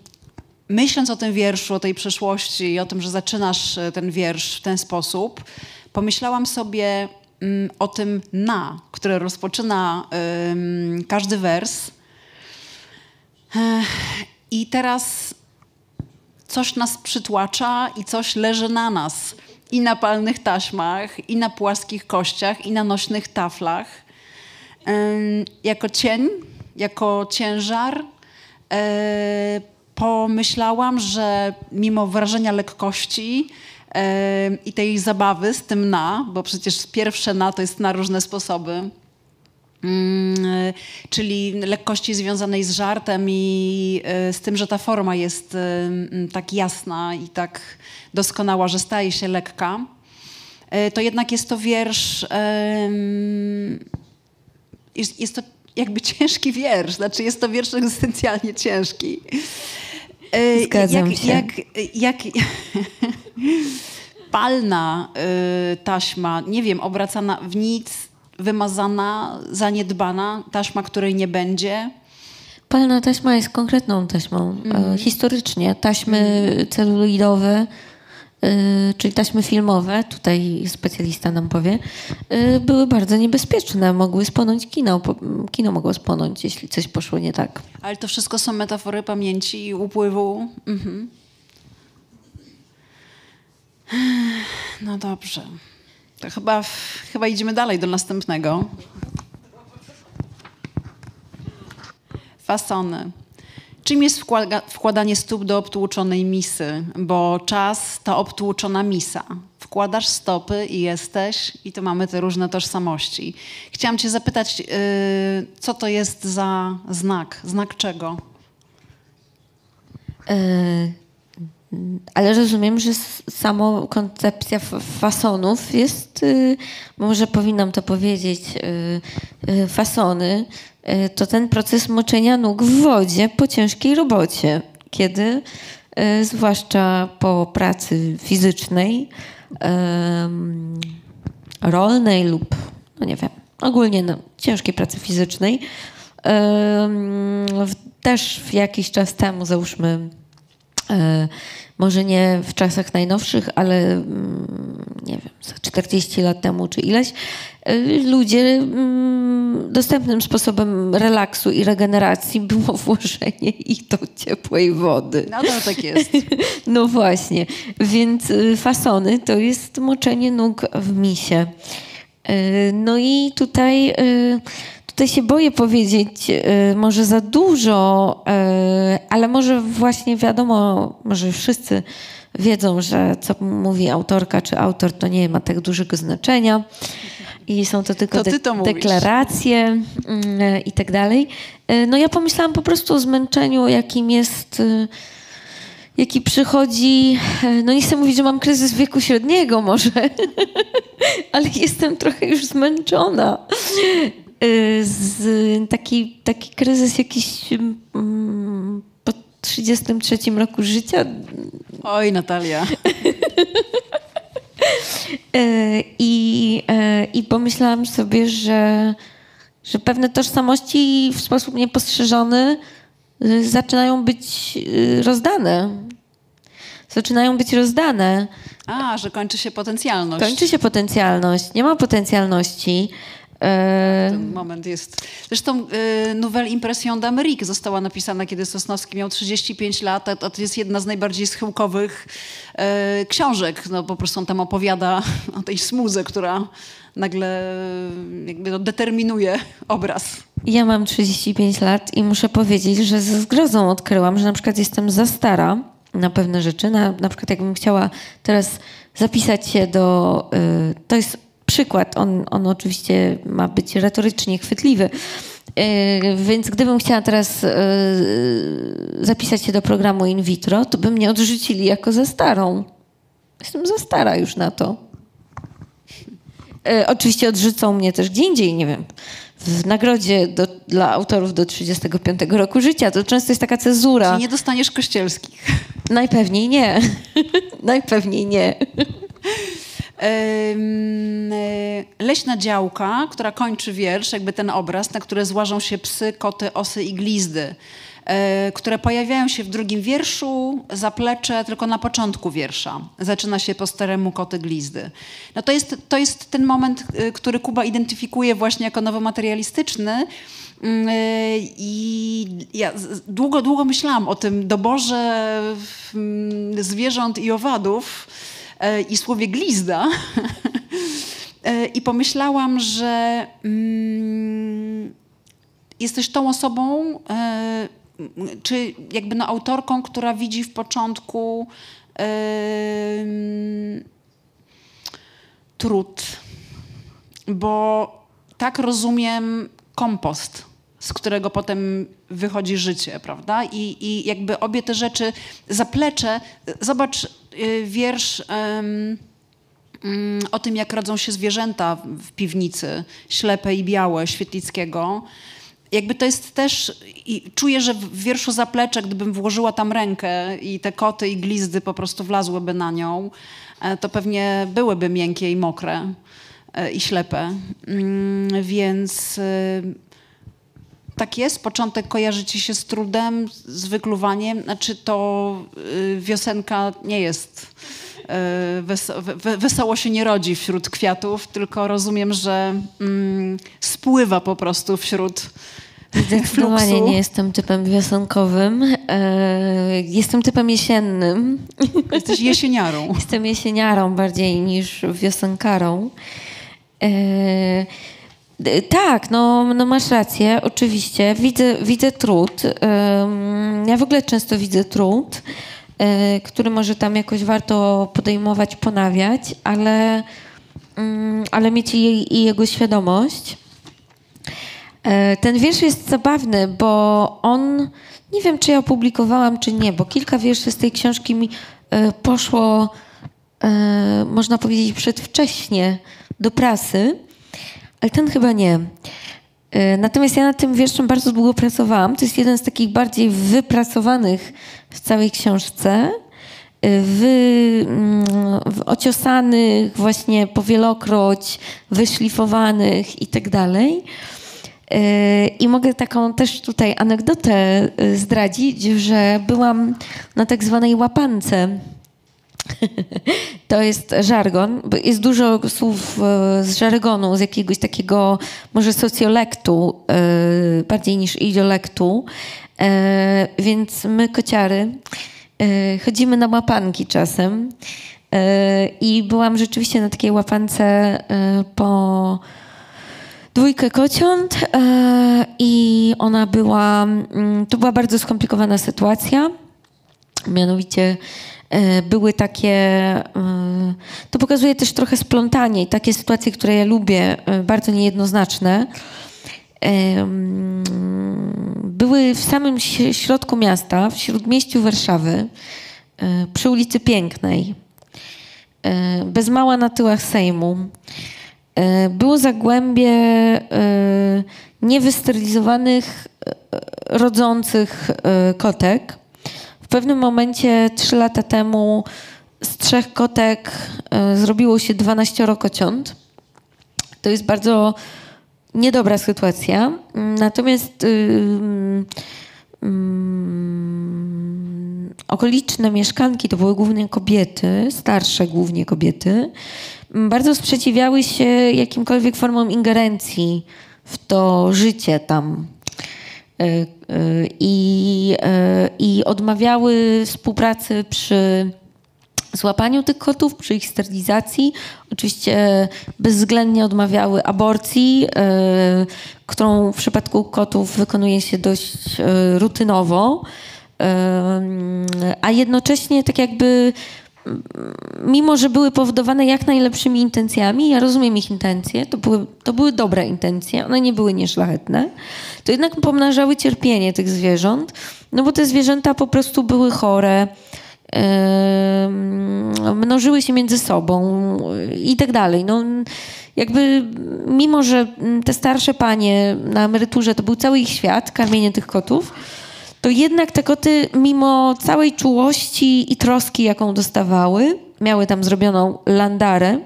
myśląc o tym wierszu, o tej przeszłości i o tym, że zaczynasz ten wiersz w ten sposób, pomyślałam sobie, o tym na, które rozpoczyna każdy wers. I teraz coś nas przytłacza i coś leży na nas. I na palnych taśmach, i na płaskich kościach, i na nośnych taflach. Jako cień, jako ciężar e, pomyślałam, że mimo wrażenia lekkości, i tej zabawy z tym na, bo przecież pierwsze na to jest na różne sposoby. Mm, czyli lekkości związanej z żartem i e, z tym, że ta forma jest tak jasna i tak doskonała, że staje się lekka, e, to jednak jest to wiersz, jest, jest to jakby ciężki wiersz, znaczy jest to wiersz egzystencjalnie ciężki. E, Zgadzam jak, się. Jak, jak, jak palna y, taśma, nie wiem, obracana w nic, wymazana, zaniedbana, taśma, której nie będzie. Palna taśma jest konkretną taśmą. Mm. Historycznie taśmy mm. celuloidowe, czyli taśmy filmowe, tutaj specjalista nam powie, y, były bardzo niebezpieczne. Mogły spłonąć kino. Kino mogło spłonąć, jeśli coś poszło nie tak. Ale to wszystko są metafory pamięci i upływu. Mhm. No dobrze. To chyba, chyba idziemy dalej do następnego. Fasony. Czym jest wkładanie stóp do obtłuczonej misy? Bo czas to obtłuczona misa. Wkładasz stopy i jesteś, i to mamy te różne tożsamości. Chciałam Cię zapytać, yy, co to jest za znak? Znak czego? Yy ale rozumiem, że samo koncepcja fasonów jest, y, może powinnam to powiedzieć, fasony, to ten proces moczenia nóg w wodzie po ciężkiej robocie, kiedy zwłaszcza po pracy fizycznej, rolnej lub, no nie wiem, ogólnie no, ciężkiej pracy fizycznej, też jakiś czas temu, załóżmy, e, może nie w czasach najnowszych, ale mm, nie wiem, 40 lat temu czy ileś, e, ludzie mm, dostępnym sposobem relaksu i regeneracji było włożenie ich do ciepłej wody. No to tak jest. No właśnie, więc y, fasony to jest moczenie nóg w misie. E, no i tutaj y, Tutaj się boję powiedzieć y, może za dużo, y, ale może właśnie wiadomo, może wszyscy wiedzą, że co mówi autorka czy autor, to nie ma tak dużego znaczenia i są to tylko to to deklaracje mm, i tak dalej. Y, no ja pomyślałam po prostu o zmęczeniu, jakim jest jaki przychodzi, no nie chcę mówić, że mam kryzys wieku średniego może, ale jestem trochę już zmęczona. Z taki, taki kryzys jakiś um, po 33 roku życia. Oj, Natalia. Y, I, y, I pomyślałam sobie, że, że pewne tożsamości w sposób niepostrzeżony zaczynają być rozdane. Zaczynają być rozdane. A, że kończy się potencjalność. Kończy się potencjalność. Nie ma potencjalności. E, Ten moment jest. Zresztą y, Nouvelle Impression d'Amérique została napisana, kiedy Sosnowski miał 35 lat, a to jest jedna z najbardziej schyłkowych y, książek. No, po prostu on tam opowiada o tej smuze, która nagle jakby no, determinuje obraz. Ja mam 35 lat i muszę powiedzieć, że ze zgrozą odkryłam, że na przykład jestem za stara na pewne rzeczy. Na, na przykład jakbym chciała teraz zapisać się do... Y, to jest przykład. On, on oczywiście ma być retorycznie chwytliwy. E, więc gdybym chciała teraz e, zapisać się do programu in vitro, to by mnie odrzucili jako za starą. Jestem za stara już na to. E, oczywiście odrzucą mnie też gdzie indziej, nie wiem, w nagrodzie do, dla autorów do 35 roku życia. To często jest taka cezura. Czyli nie dostaniesz kościelskich. Najpewniej nie. Najpewniej nie. E, leśna działka, która kończy wiersz, jakby ten obraz, na które złażą się psy, koty, osy i glizdy, e, które pojawiają się w drugim wierszu, zaplecze tylko na początku wiersza. Zaczyna się po staremu koty, glizdy. No to jest, to jest ten moment, e, który Kuba identyfikuje właśnie jako nowomaterialistyczny, mm, i ja długo, długo myślałam o tym doborze mm, zwierząt i owadów, i słowie glizda. E, I pomyślałam, że mm, jesteś tą osobą, e, czy jakby no autorką, która widzi w początku trud. Bo tak rozumiem kompost, z którego potem wychodzi życie, prawda? I, i jakby obie te rzeczy, zaplecze, zobacz, wiersz um, o tym, jak radzą się zwierzęta w piwnicy, ślepe i białe, Świetlickiego. Jakby to jest też, czuję, że w wierszu Zaplecze, gdybym włożyła tam rękę i te koty i glizdy po prostu wlazłyby na nią, e, to pewnie byłyby miękkie i mokre e, i ślepe. Mm, więc y, tak jest, początek kojarzy ci się z trudem, z wykluwaniem, znaczy to y, wiosenka nie jest, y, wesoło się nie rodzi wśród kwiatów, tylko rozumiem, że mm, spływa po prostu wśród Zdecydowanie nie jestem typem wiosenkowym. E, jestem typem jesiennym. Jesteś jesieniarą. Jestem jesieniarą bardziej niż wiosenkarą. Tak, no, no masz rację, oczywiście. Widzę, widzę trud. Ja w ogóle często widzę trud, e, który może tam jakoś warto podejmować, ponawiać, ale, ale mieć i, jego świadomość. E, ten wiersz jest zabawny, bo on, nie wiem czy ja opublikowałam, czy nie, bo kilka wierszy z tej książki mi poszło, można powiedzieć, przedwcześnie do prasy, ale ten chyba nie. Natomiast ja nad tym wierszem bardzo długo pracowałam. To jest jeden z takich bardziej wypracowanych w całej książce wy, mm, ociosanych, właśnie powielokroć, wyszlifowanych i tak dalej. E, I mogę taką też tutaj anegdotę e, zdradzić, że byłam na tak zwanej łapance. To jest żargon. Jest dużo słów e, z żargonu, z jakiegoś takiego może socjolektu, bardziej niż idiolektu. Więc my, kociary, E, chodzimy na łapanki czasem. E, I byłam rzeczywiście na takiej łapance e, po dwójkę kociąt i ona była, mm, to była bardzo skomplikowana sytuacja. Mianowicie były takie, to pokazuje też trochę splątanie i takie sytuacje, które ja lubię, bardzo niejednoznaczne były w samym środku miasta, w śródmieściu Warszawy, e, przy ulicy Pięknej, e, bez mała na tyłach Sejmu. E, było zagłębie niewysterylizowanych, rodzących kotek. W pewnym momencie, trzy lata temu, z trzech kotek zrobiło się 12 kociąt. To jest bardzo niedobra sytuacja. Natomiast yy, yy, okoliczne mieszkanki to były głównie kobiety, starsze głównie kobiety, bardzo sprzeciwiały się jakimkolwiek formom ingerencji w to życie tam. Y, y, I, y, i odmawiały współpracy przy złapaniu tych kotów, przy ich sterylizacji. Oczywiście bezwzględnie odmawiały aborcji, e, którą w przypadku kotów wykonuje się dość e, rutynowo, e, a jednocześnie tak jakby mimo, że były powodowane jak najlepszymi intencjami, ja rozumiem ich intencje, to były, to były dobre intencje, one nie były nieszlachetne, to jednak pomnażały cierpienie tych zwierząt, no bo te zwierzęta po prostu były chore, mnożyły się między sobą i tak dalej. No, jakby mimo, że te starsze panie na emeryturze to był cały ich świat, karmienie tych kotów, to jednak te koty mimo całej czułości i troski, jaką dostawały, miały tam zrobioną landarę,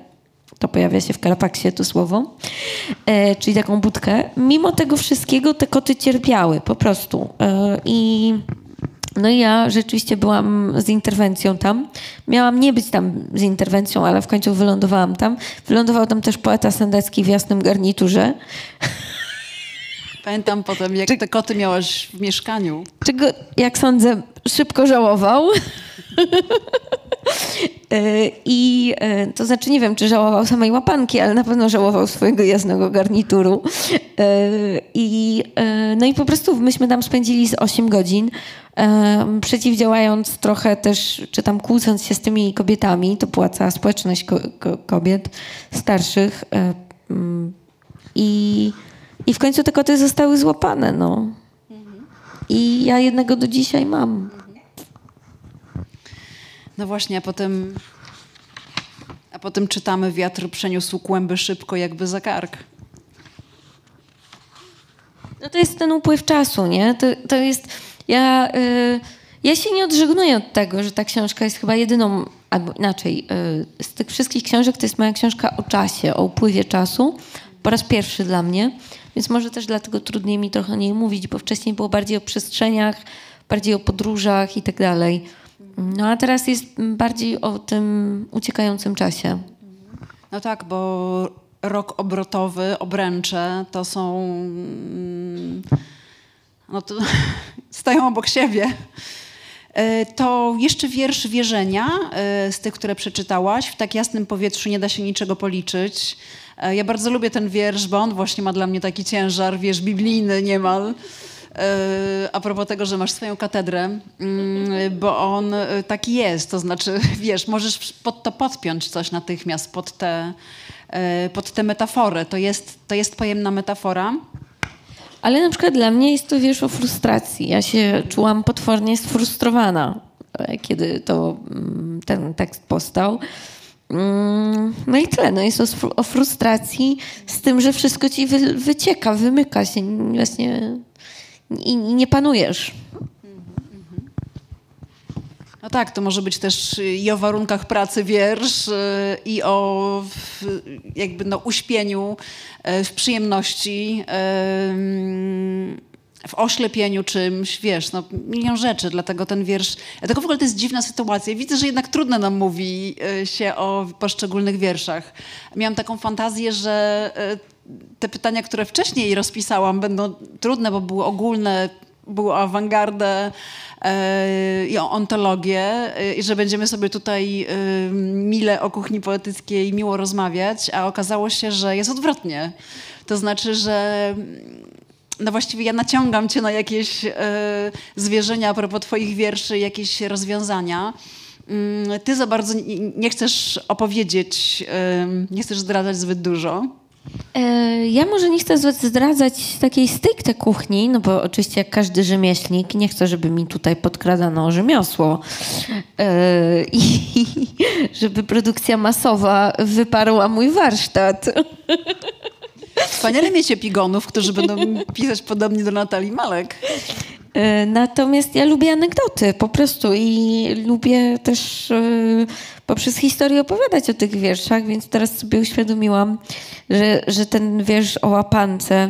to pojawia się w Karapaksie to słowo, e, czyli taką budkę. Mimo tego wszystkiego te koty cierpiały po prostu. E, I no i ja rzeczywiście byłam z interwencją tam. Miałam nie być tam z interwencją, ale w końcu wylądowałam tam. Wylądował tam też poeta sendecki w jasnym garniturze. Pamiętam potem, jak te koty miałaś w mieszkaniu. Czego, jak sądzę, szybko żałował. E, I e, to znaczy, nie wiem, czy żałował samej łapanki, ale na pewno żałował swojego jasnego garnituru. E, I, no i po prostu myśmy tam spędzili z 8 godzin, przeciwdziałając trochę też, czy tam kłócąc się z tymi kobietami. To była cała społeczność ko kobiet starszych. I, I w końcu te koty zostały złapane. No. I ja jednego do dzisiaj mam. No właśnie, a potem, a potem czytamy wiatr przeniósł kłęby szybko jakby za kark. No to jest ten upływ czasu, nie? To, to jest... Ja, y, ja się nie odżegnuję od tego, że ta książka jest chyba jedyną, albo inaczej, y, z tych wszystkich książek to jest moja książka o czasie, o upływie czasu. Po raz pierwszy dla mnie, więc może też dlatego trudniej mi trochę o niej mówić, bo wcześniej było bardziej o przestrzeniach, bardziej o podróżach i tak dalej. No a teraz jest bardziej o tym uciekającym czasie. No tak, bo rok obrotowy, obręcze to są. No to stają obok siebie. E, to jeszcze wiersz wierzenia e, z tych, które przeczytałaś. W tak jasnym powietrzu nie da się niczego policzyć. E, ja bardzo lubię ten wiersz, bo on właśnie ma dla mnie taki ciężar, wiersz biblijny niemal. A propos tego, że masz swoją katedrę, mm, bo on taki jest, to znaczy, wiesz, możesz pod to podpiąć coś natychmiast, pod tę pod te metaforę. To jest, to jest pojemna metafora. Ale na przykład dla mnie jest to wiersz o frustracji. Ja się czułam potwornie sfrustrowana kiedy to mm, ten tekst powstał. Mm, no i tyle. No jest o, o frustracji z tym, że wszystko ci wy, wycieka, wymyka się. Właśnie i nie panujesz. No tak, to może być też i o warunkach pracy wiersz, y, i o jakby no uśpieniu, y, w przyjemności, w oślepieniu czymś, wiesz, no milion rzeczy, dlatego ten wiersz, dlatego w ogóle to jest dziwna sytuacja. Widzę, że jednak trudno nam mówi się o poszczególnych wierszach. Miałam taką fantazję, że te pytania, które wcześniej rozpisałam, będą trudne, bo były ogólne, były o awangardę, E, i ontologię e, i że będziemy sobie tutaj e, mile o kuchni poetyckiej miło rozmawiać, a okazało się, że jest odwrotnie. To znaczy, że no właściwie ja naciągam cię na jakieś zwierzenia a propos twoich wierszy, jakieś rozwiązania. Mm, ty za bardzo nie chcesz opowiedzieć, nie chcesz zdradzać zbyt dużo. E, ja może nie chcę zdradzać takiej stricte kuchni, no bo oczywiście jak każdy rzemieślnik, nie chcę, żeby mi tutaj podkradano rzemiosło e, i żeby produkcja masowa wyparła mój warsztat. Wspaniale mieć epigonów, którzy będą pisać podobnie do Natalii Malek. E, natomiast ja lubię anegdoty po prostu i lubię też poprzez historię opowiadać o tych wierszach, więc teraz sobie uświadomiłam, że, że ten wiersz o łapance,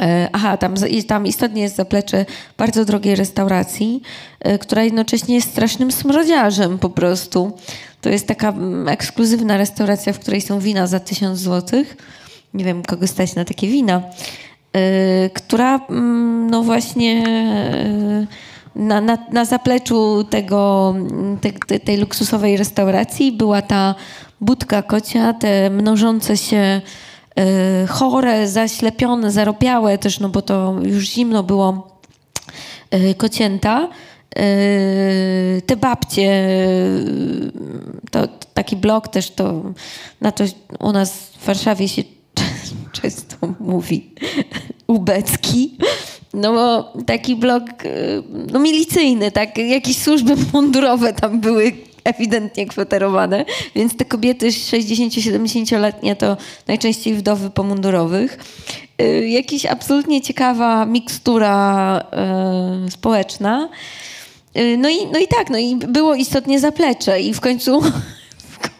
e, Aha, tam, tam istotnie jest zaplecze bardzo drogiej restauracji, e, która jednocześnie jest strasznym smrodziarzem po prostu. To jest taka ekskluzywna restauracja, w której są wina za tysiąc złotych. Nie wiem, kogo stać na takie wina. E, która, mm, no właśnie na, na, na zapleczu tego, te, tej luksusowej restauracji była ta budka kocia, te mnożące się y, chore, zaślepione, zaropiałe też, no bo to już zimno było, y, kocięta. Y, te babcie, to, to, taki blok też to, na to u nas w Warszawie się często mówi ubecki. No bo taki blok y, no, milicyjny, tak, jakieś służby mundurowe tam były ewidentnie kwaterowane, więc te kobiety 60-70-letnie to najczęściej wdowy pomundurowych. Yy, Jakaś absolutnie ciekawa mikstura yy, społeczna. No, i, no i tak, no i było istotnie zaplecze i w końcu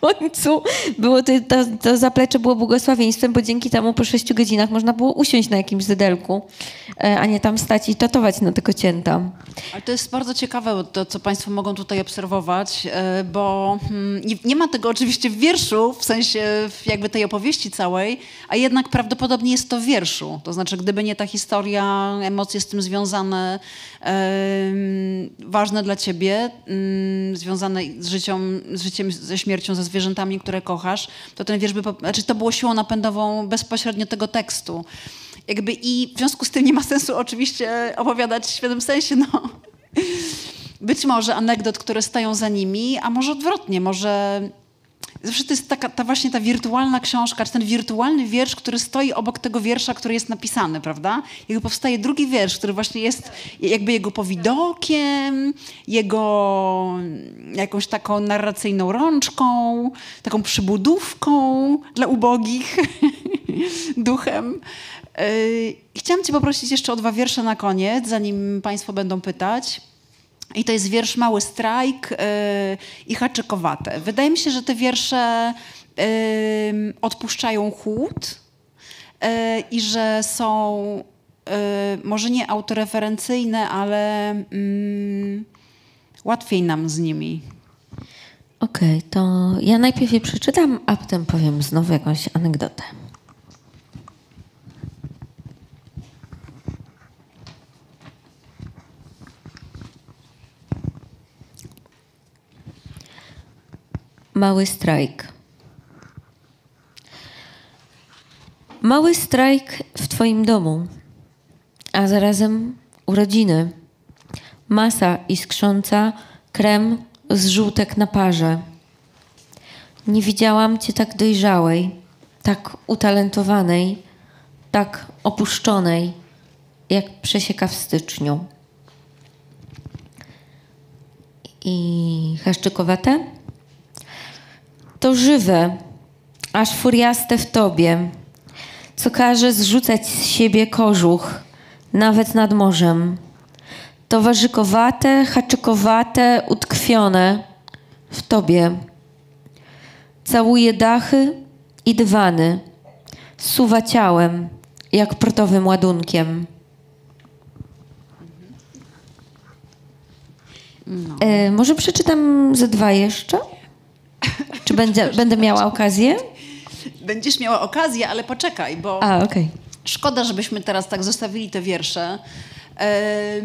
końcu było to, to, to zaplecze było błogosławieństwem, bo dzięki temu po sześciu godzinach można było usiąść na jakimś zydelku, e, a nie tam stać i tatować na tego cięta. Ale to jest bardzo ciekawe, to, co Państwo mogą tutaj obserwować, e, bo hmm, nie, nie, ma tego oczywiście w wierszu, w sensie jakby tej opowieści całej, a jednak prawdopodobnie jest to w wierszu. To znaczy, gdyby nie ta historia, emocje z tym związane, ważne dla ciebie, mm, związane z, życiem, z życiem, ze śmiercią, ze zwierzętami, które kochasz, to ten wiersz by, znaczy to było siłą napędową bezpośrednio tego tekstu. Jakby i w związku z tym nie ma sensu oczywiście opowiadać w świetnym sensie, no. Być może anegdot, które stają za nimi, a może odwrotnie, może Zawsze to jest taka, ta właśnie ta wirtualna książka, czy ten wirtualny wiersz, który stoi obok tego wiersza, który jest napisany, prawda? Jakby powstaje drugi wiersz, który właśnie jest jakby jego powidokiem, jego jakąś taką narracyjną rączką, taką przybudówką dla ubogich duchem. Yy, chciałam cię poprosić jeszcze o dwa wiersze na koniec, zanim państwo będą pytać. I to jest wiersz Mały Strajk yy, i Haczykowate. Wydaje mi się, że te wiersze yy, odpuszczają chłód yy, i że są y, może nie autoreferencyjne, ale mm, łatwiej nam z nimi. Okej, okay, to ja najpierw je przeczytam, a potem powiem znowu jakąś anegdotę. Mały strajk. Mały strajk w Twoim domu, a zarazem urodziny. Masa iskrząca, krem z żółtek na parze. Nie widziałam Cię tak dojrzałej, tak utalentowanej, tak opuszczonej, jak przesieka w styczniu. i chaszczykowate. To żywe, aż furiaste w tobie, co każe zrzucać z siebie kożuch, nawet nad morzem. To warzykowate, haczykowate, utkwione w tobie. Całuje dachy i dywany, suwa ciałem, jak portowym ładunkiem. No. E, może przeczytam ze dwa jeszcze? Czy będę, będę miała okazję? Będziesz miała okazję, ale poczekaj, bo A, okay. szkoda, żebyśmy teraz tak zostawili te wiersze. E,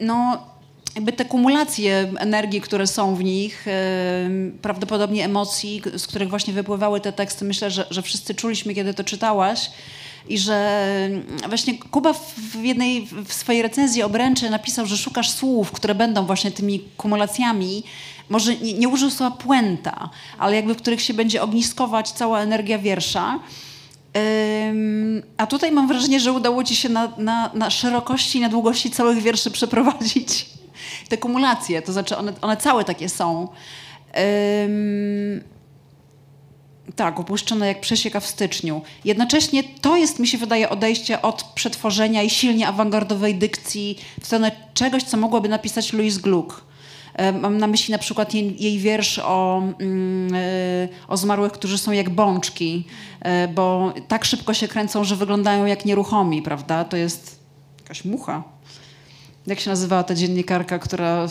no, jakby te kumulacje energii, które są w nich, prawdopodobnie emocji, z których właśnie wypływały te teksty, myślę, że, że wszyscy czuliśmy, kiedy to czytałaś. I że właśnie Kuba w jednej w swojej recenzji obręczy napisał, że szukasz słów, które będą właśnie tymi kumulacjami. Może nie, nie użył słowa puenta, ale jakby w których się będzie ogniskować cała energia wiersza. a tutaj mam wrażenie, że udało ci się na, na, na szerokości i na długości całych wierszy przeprowadzić te kumulacje, to znaczy one, one całe takie są. Tak, opuszczone jak przesieka w styczniu. Jednocześnie to jest, mi się wydaje, odejście od przetworzenia i silnie awangardowej dykcji w stronę czegoś, co mogłaby napisać Louise Gluck. Mam na myśli na przykład jej, jej wiersz o, mm, e, o zmarłych, którzy są jak bączki, e, bo tak szybko się kręcą, że wyglądają jak nieruchomi, prawda? To jest jakaś mucha. Jak się nazywała ta dziennikarka, która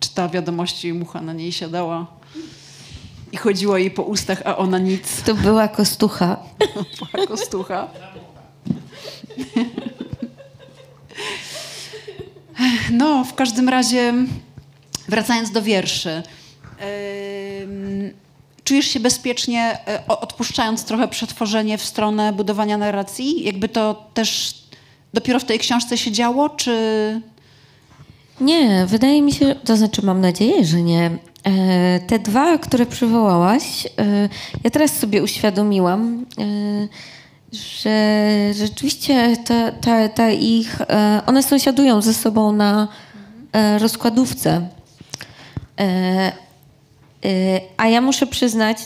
czyta wiadomości i mucha na niej siadała? I chodziło jej po ustach, a ona nic. To była kostucha. była kostucha. No, w każdym razie, wracając do wierszy. czujesz się bezpiecznie, e, odpuszczając trochę przetworzenie w stronę budowania narracji? Jakby to też dopiero w tej książce się działo, czy... Nie, wydaje mi się, to znaczy mam nadzieję, że nie. E, te dwa, które przywołałaś, e, ja teraz sobie uświadomiłam, e, że rzeczywiście ta ich, one sąsiadują ze sobą na rozkładówce. A ja muszę przyznać,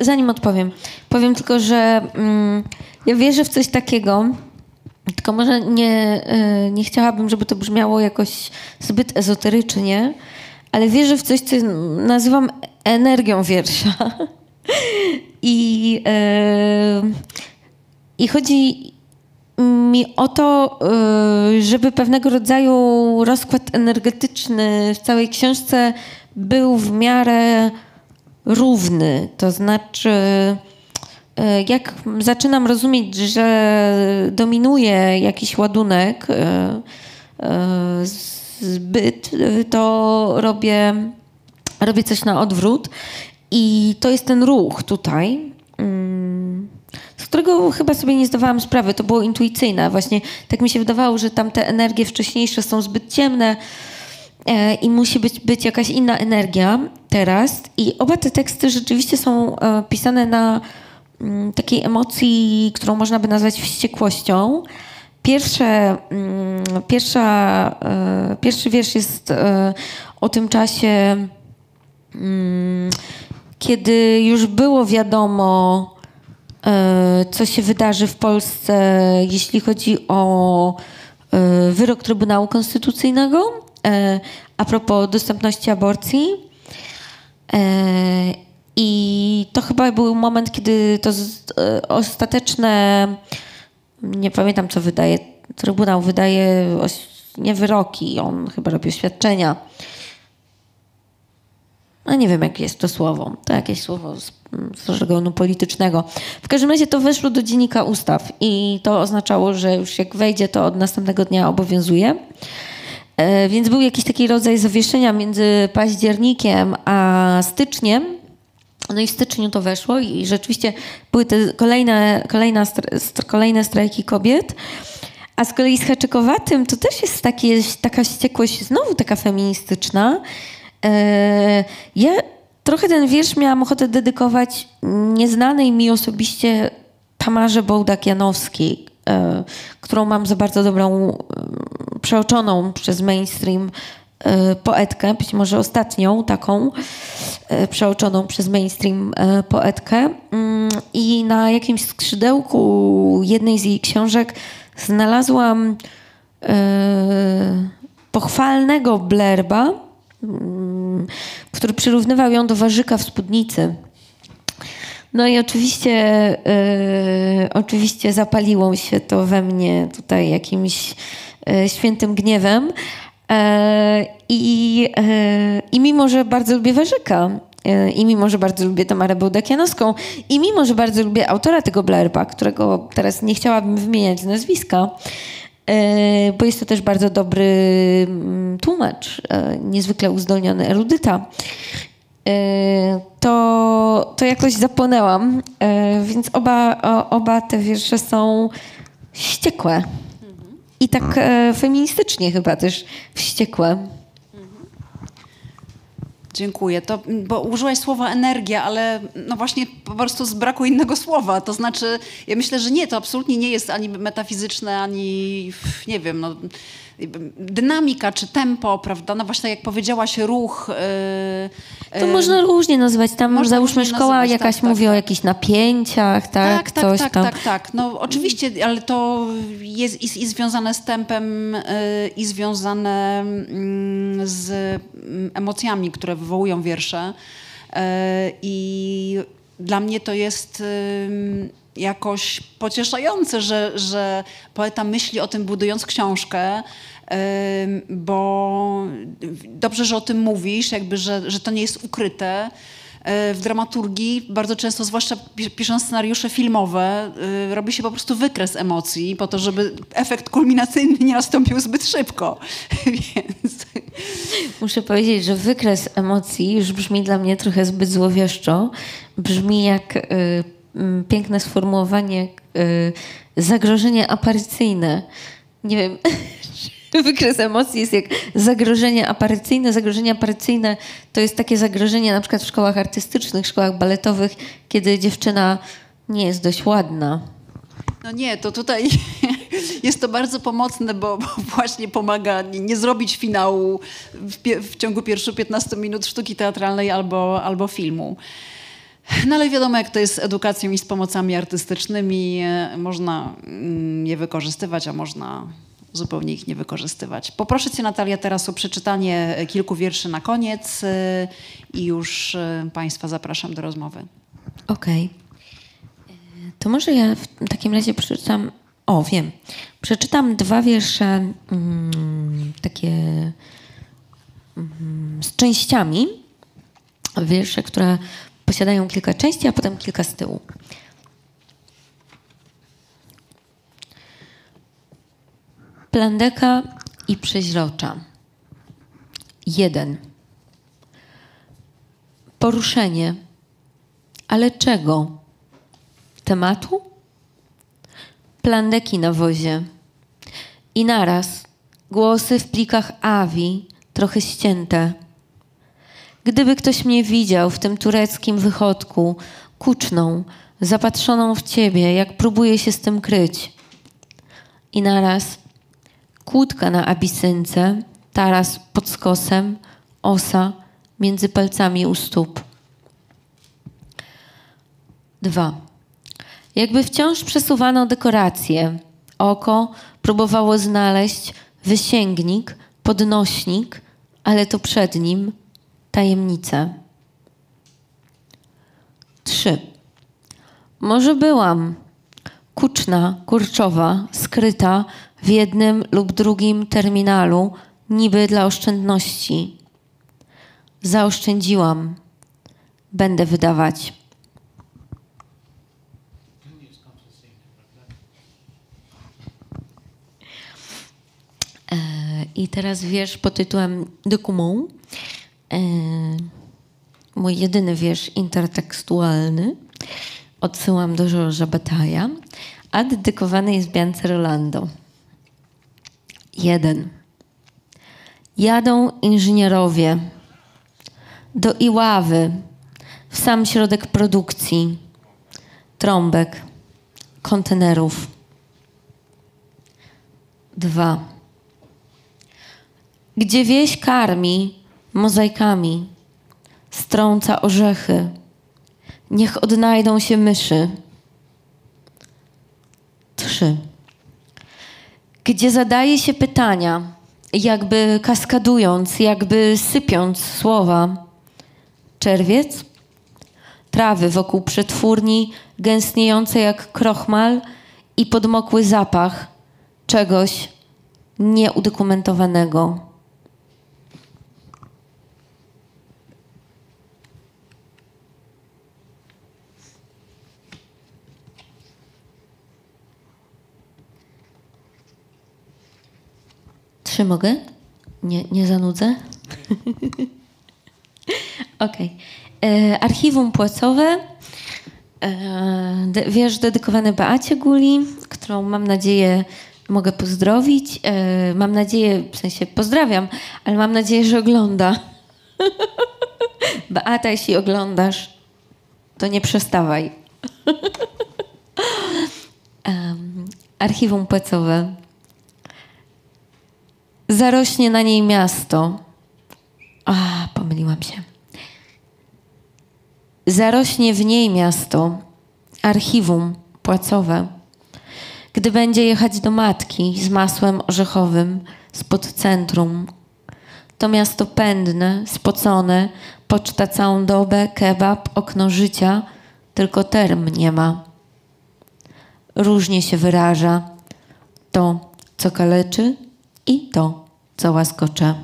zanim odpowiem, powiem tylko, że mm, ja wierzę w coś takiego, tylko może nie, nie chciałabym, żeby to brzmiało jakoś zbyt ezoterycznie, ale wierzę w coś, co nazywam energią wiersza. I, yy, I chodzi mi o to, yy, żeby pewnego rodzaju rozkład energetyczny w całej książce był w miarę równy. To znaczy, yy, jak zaczynam rozumieć, że dominuje jakiś ładunek, zbyt, to robię, robię coś na odwrót. I to jest ten ruch tutaj, mm, z którego chyba sobie nie zdawałam sprawy. To było intuicyjne. Właśnie tak mi się wydawało, że tam te energie wcześniejsze są zbyt ciemne e, i musi być, być jakaś inna energia teraz. I oba te teksty rzeczywiście są e, pisane na mm, takiej emocji, którą można by nazwać wściekłością. Pierwsze, mm, pierwsza, e, pierwszy wiersz jest e, o tym czasie, mm, kiedy już było wiadomo, e, co się wydarzy w Polsce, jeśli chodzi o wyrok Trybunału Konstytucyjnego a propos dostępności aborcji. I to chyba był moment, kiedy to ostateczne nie pamiętam co wydaje, Trybunał wydaje nie wyroki, on chyba robi oświadczenia. No nie wiem, jakie jest to słowo. To jakieś słowo z, z politycznego. W każdym razie to weszło do dziennika ustaw i to oznaczało, że już jak wejdzie, to od następnego dnia obowiązuje. E, więc był jakiś taki rodzaj zawieszenia między październikiem a styczniem, no i w styczniu to weszło i rzeczywiście były te kolejne, kolejne, kolejne strajki kobiet. A z kolei z Haczykowatym to też jest takie, taka ściekłość, znowu taka feministyczna. E, ja trochę ten wiersz miałam ochotę dedykować nieznanej mi osobiście Tamarze Bołdak-Janowskiej, e, którą mam za bardzo dobrą, e, przeoczoną przez mainstream poetkę, być może ostatnią taką e, przeoczoną przez mainstream e, poetkę. Mm, I na jakimś skrzydełku jednej z jej książek znalazłam pochwalnego blerba, mm, który przyrównywał ją do warzyka w spódnicy. No i oczywiście, oczywiście zapaliło się to we mnie tutaj jakimś świętym gniewem. Yy, I, I mimo, że bardzo lubię Warzyka, i mimo, że bardzo lubię Tamarę Bełdakianowską, i mimo, że bardzo lubię autora tego blerba, którego teraz nie chciałabym wymieniać z nazwiska, bo jest to też bardzo dobry mm, tłumacz, niezwykle uzdolniony erudyta, to, to jakoś zapłonęłam. E, więc oba, oba te wiersze są wściekłe. I tak e, feministycznie chyba też wściekłe. Dziękuję. To, bo użyłaś słowa energia, ale no właśnie po prostu z braku innego słowa. To znaczy, ja myślę, że nie, to absolutnie nie jest ani metafizyczne, ani nie wiem, no, dynamika czy tempo, prawda? No właśnie, jak powiedziałaś, ruch. Yy, to yy, można różnie nazywać. Tam załóżmy szkoła nazywać, jakaś tak, mówi tak, o jakichś napięciach, tak? Tak, tak, Coś tak, tam. tak, tak. No oczywiście, ale to jest i, i związane z tempem, yy, i związane mm, z mm, emocjami, które wywołują wiersze. Yy, I dla mnie to jest jakoś pocieszające, że, że poeta myśli o tym budując książkę, bo dobrze, że o tym mówisz, jakby, że, że to nie jest ukryte. E, w dramaturgii bardzo często, zwłaszcza pisząc scenariusze filmowe, e, robi się po prostu wykres emocji po to, żeby efekt kulminacyjny nie nastąpił zbyt szybko. Więc... Muszę powiedzieć, że wykres emocji już brzmi dla mnie trochę zbyt złowieszczo. Brzmi jak y, y, piękne sformułowanie y, zagrożenie aparycyjne. Nie wiem, wykres emocji jest jak zagrożenie aparycyjne. Zagrożenie aparycyjne to jest takie zagrożenie na przykład w szkołach artystycznych, szkołach baletowych, kiedy dziewczyna nie jest dość ładna. No nie, to tutaj jest to bardzo pomocne, bo, właśnie pomaga nie, nie zrobić finału w, w, ciągu pierwszych 15 minut sztuki teatralnej albo, albo filmu. No ale wiadomo, jak to jest z edukacją i z pomocami artystycznymi. Można mm, je wykorzystywać, a można zupełnie ich nie wykorzystywać. Poproszę Cię, Natalia, teraz o przeczytanie kilku wierszy na koniec y, i już y, Państwa zapraszam do rozmowy. Okej. Okay. To może ja w takim razie przeczytam. O, wiem. Przeczytam dwa wiersze mm, takie mm, z częściami. Wiersze, które posiadają kilka części, a potem kilka z tyłu. Plandeka i przeźrocza. Jeden. Poruszenie. Ale czego? Tematu? Plandeki na wozie. I naraz głosy w plikach awi, trochę ścięte. Gdyby ktoś mnie widział w tym tureckim wychodku, kuczną, zapatrzoną w ciebie, jak próbuje się z tym kryć. I naraz kłódka na abisynce, taras pod skosem, osa między palcami u stóp. Dwa. Jakby wciąż przesuwano dekoracje. Oko próbowało znaleźć wysięgnik, podnośnik, ale to przed nim tajemnica. Trzy. Może byłam kuczna, kurczowa, skryta w jednym lub drugim terminalu, niby dla oszczędności. Zaoszczędziłam. Będę wydawać. E, I teraz wiersz pod tytułem Document. E, mój jedyny wiersz intertekstualny. Odsyłam do Georgesa Bataja, a dedykowany jest Biance Rolando. Jeden. Jadą inżynierowie do Iławy, w sam środek produkcji, trąbek, kontenerów. Dwa. gdzie wieś karmi mozaikami, strąca orzechy. Niech odnajdą się myszy. Trzy. Gdzie zadaje się pytania, jakby kaskadując, jakby sypiąc słowa. Czerwiec, trawy wokół przetwórni, gęstniejące jak krochmal i podmokły zapach czegoś nieudokumentowanego. Trzy mogę? Nie, nie zanudzę? Okej. Okay. Archiwum płacowe. E, wiersz dedykowany Beacie Guli, którą mam nadzieję mogę pozdrowić. E, mam nadzieję, w sensie pozdrawiam, ale mam nadzieję, że ogląda. Beata, jeśli oglądasz, to nie przestawaj. um, archiwum płacowe. Zarośnie na niej miasto. A, pomyliłam się. Zarośnie w niej miasto, archiwum płacowe. Gdy będzie jechać do matki z masłem orzechowym spod centrum, to miasto pędne, spocone, poczta całą dobę, kebab, okno życia, tylko term nie ma. Różnie się wyraża to, co kaleczy, i to, co łaskocze.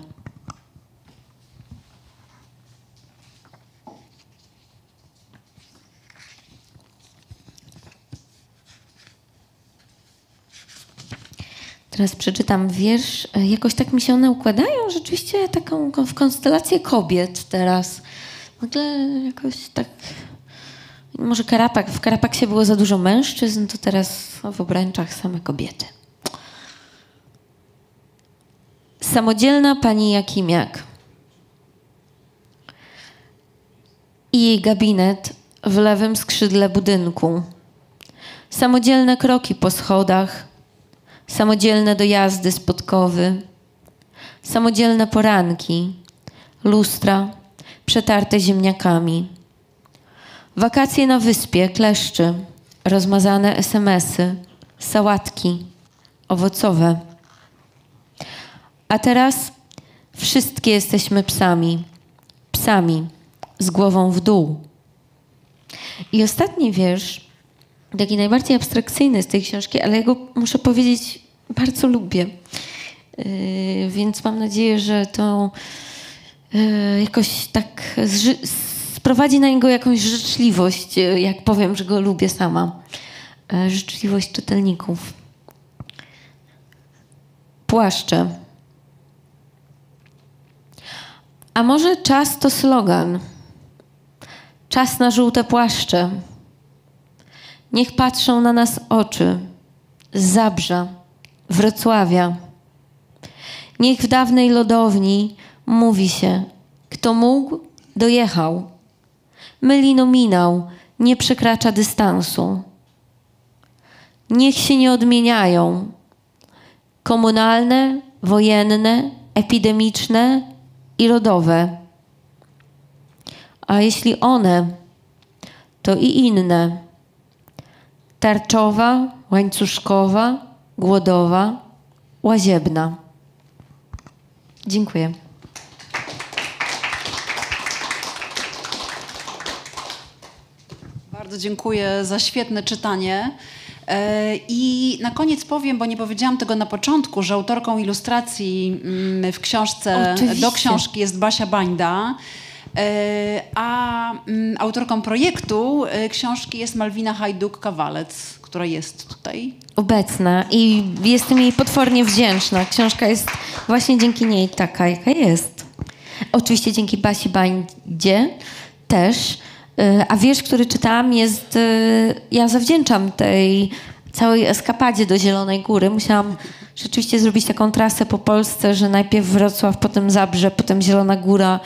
Teraz przeczytam wiersz. Jakoś tak mi się one układają, rzeczywiście taką w konstelację kobiet teraz. Nagle jakoś tak... Może Karapak, w Karapaksie było za dużo mężczyzn, to teraz w obręczach same kobiety. Samodzielna pani Jakimiak i jej gabinet w lewym skrzydle budynku. Samodzielne kroki po schodach, samodzielne dojazdy z podkowy, samodzielne poranki, lustra przetarte ziemniakami. Wakacje na wyspie, kleszczy, rozmazane SMSy, sałatki, owocowe. A teraz wszystkie jesteśmy psami. Psami z głową w dół. I ostatni wiersz, taki najbardziej abstrakcyjny z tej książki, ale ja go muszę powiedzieć, bardzo lubię. Yy, więc mam nadzieję, że to yy, jakoś tak sprowadzi na niego jakąś życzliwość, yy, jak powiem, że go lubię sama. Yy, życzliwość czytelników. Płaszcze. A może czas to slogan? Czas na żółte płaszcze. Niech patrzą na nas oczy z Zabrza, Wrocławia. Niech w dawnej lodowni mówi się, kto mógł, dojechał. Myli nominał, nie przekracza dystansu. Niech się nie odmieniają. Komunalne, wojenne, epidemiczne, i rodowe. A jeśli one, to i inne. Tarczowa, łańcuszkowa, głodowa, łaziebna. Dziękuję. Bardzo dziękuję za świetne czytanie. E, I na koniec powiem, bo nie powiedziałam tego na początku, że autorką ilustracji mm, w książce, Oczywiście. do książki jest Basia Bańda. E, a mm, autorką projektu e, książki jest Malwina Hajduk-Kawalec, która jest tutaj. Obecna i jestem jej potwornie wdzięczna. Książka jest właśnie dzięki niej taka, jaka jest. Oczywiście dzięki Basi Bańdzie też. Y, a wiersz, który czytałam, jest. Y, ja zawdzięczam tej całej eskapadzie do Zielonej Góry. Musiałam rzeczywiście zrobić taką trasę po Polsce, że najpierw Wrocław, potem Zabrze, potem Zielona Góra.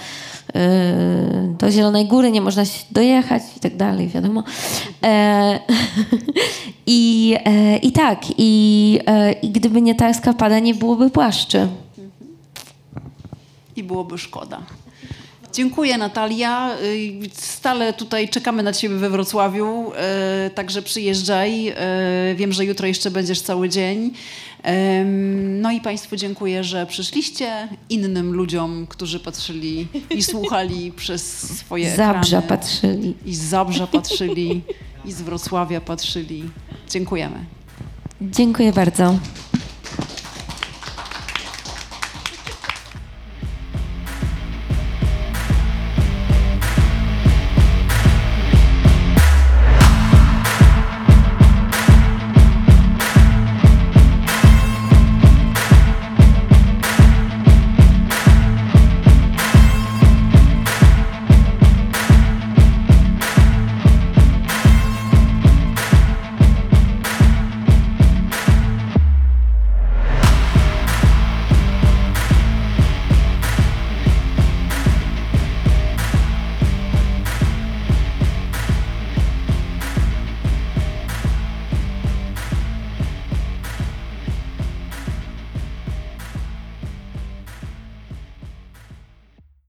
Y, do Zielonej Góry nie można się dojechać i tak dalej, wiadomo. E, i, e, I tak, i, e, i gdyby nie ta eskapada, nie byłoby płaszczy. i byłoby szkoda. Dziękuję Natalia. Y, stale tutaj czekamy na Ciebie we Wrocławiu, y, także przyjeżdżaj. Y, wiem, że jutro jeszcze będziesz cały dzień. No i Państwu dziękuję, że przyszliście. Innym ludziom, którzy patrzyli i słuchali przez swoje Zabrza ekrany. patrzyli. I z Zabrza patrzyli, i z Wrocławia patrzyli. Dziękujemy. Dziękuję bardzo.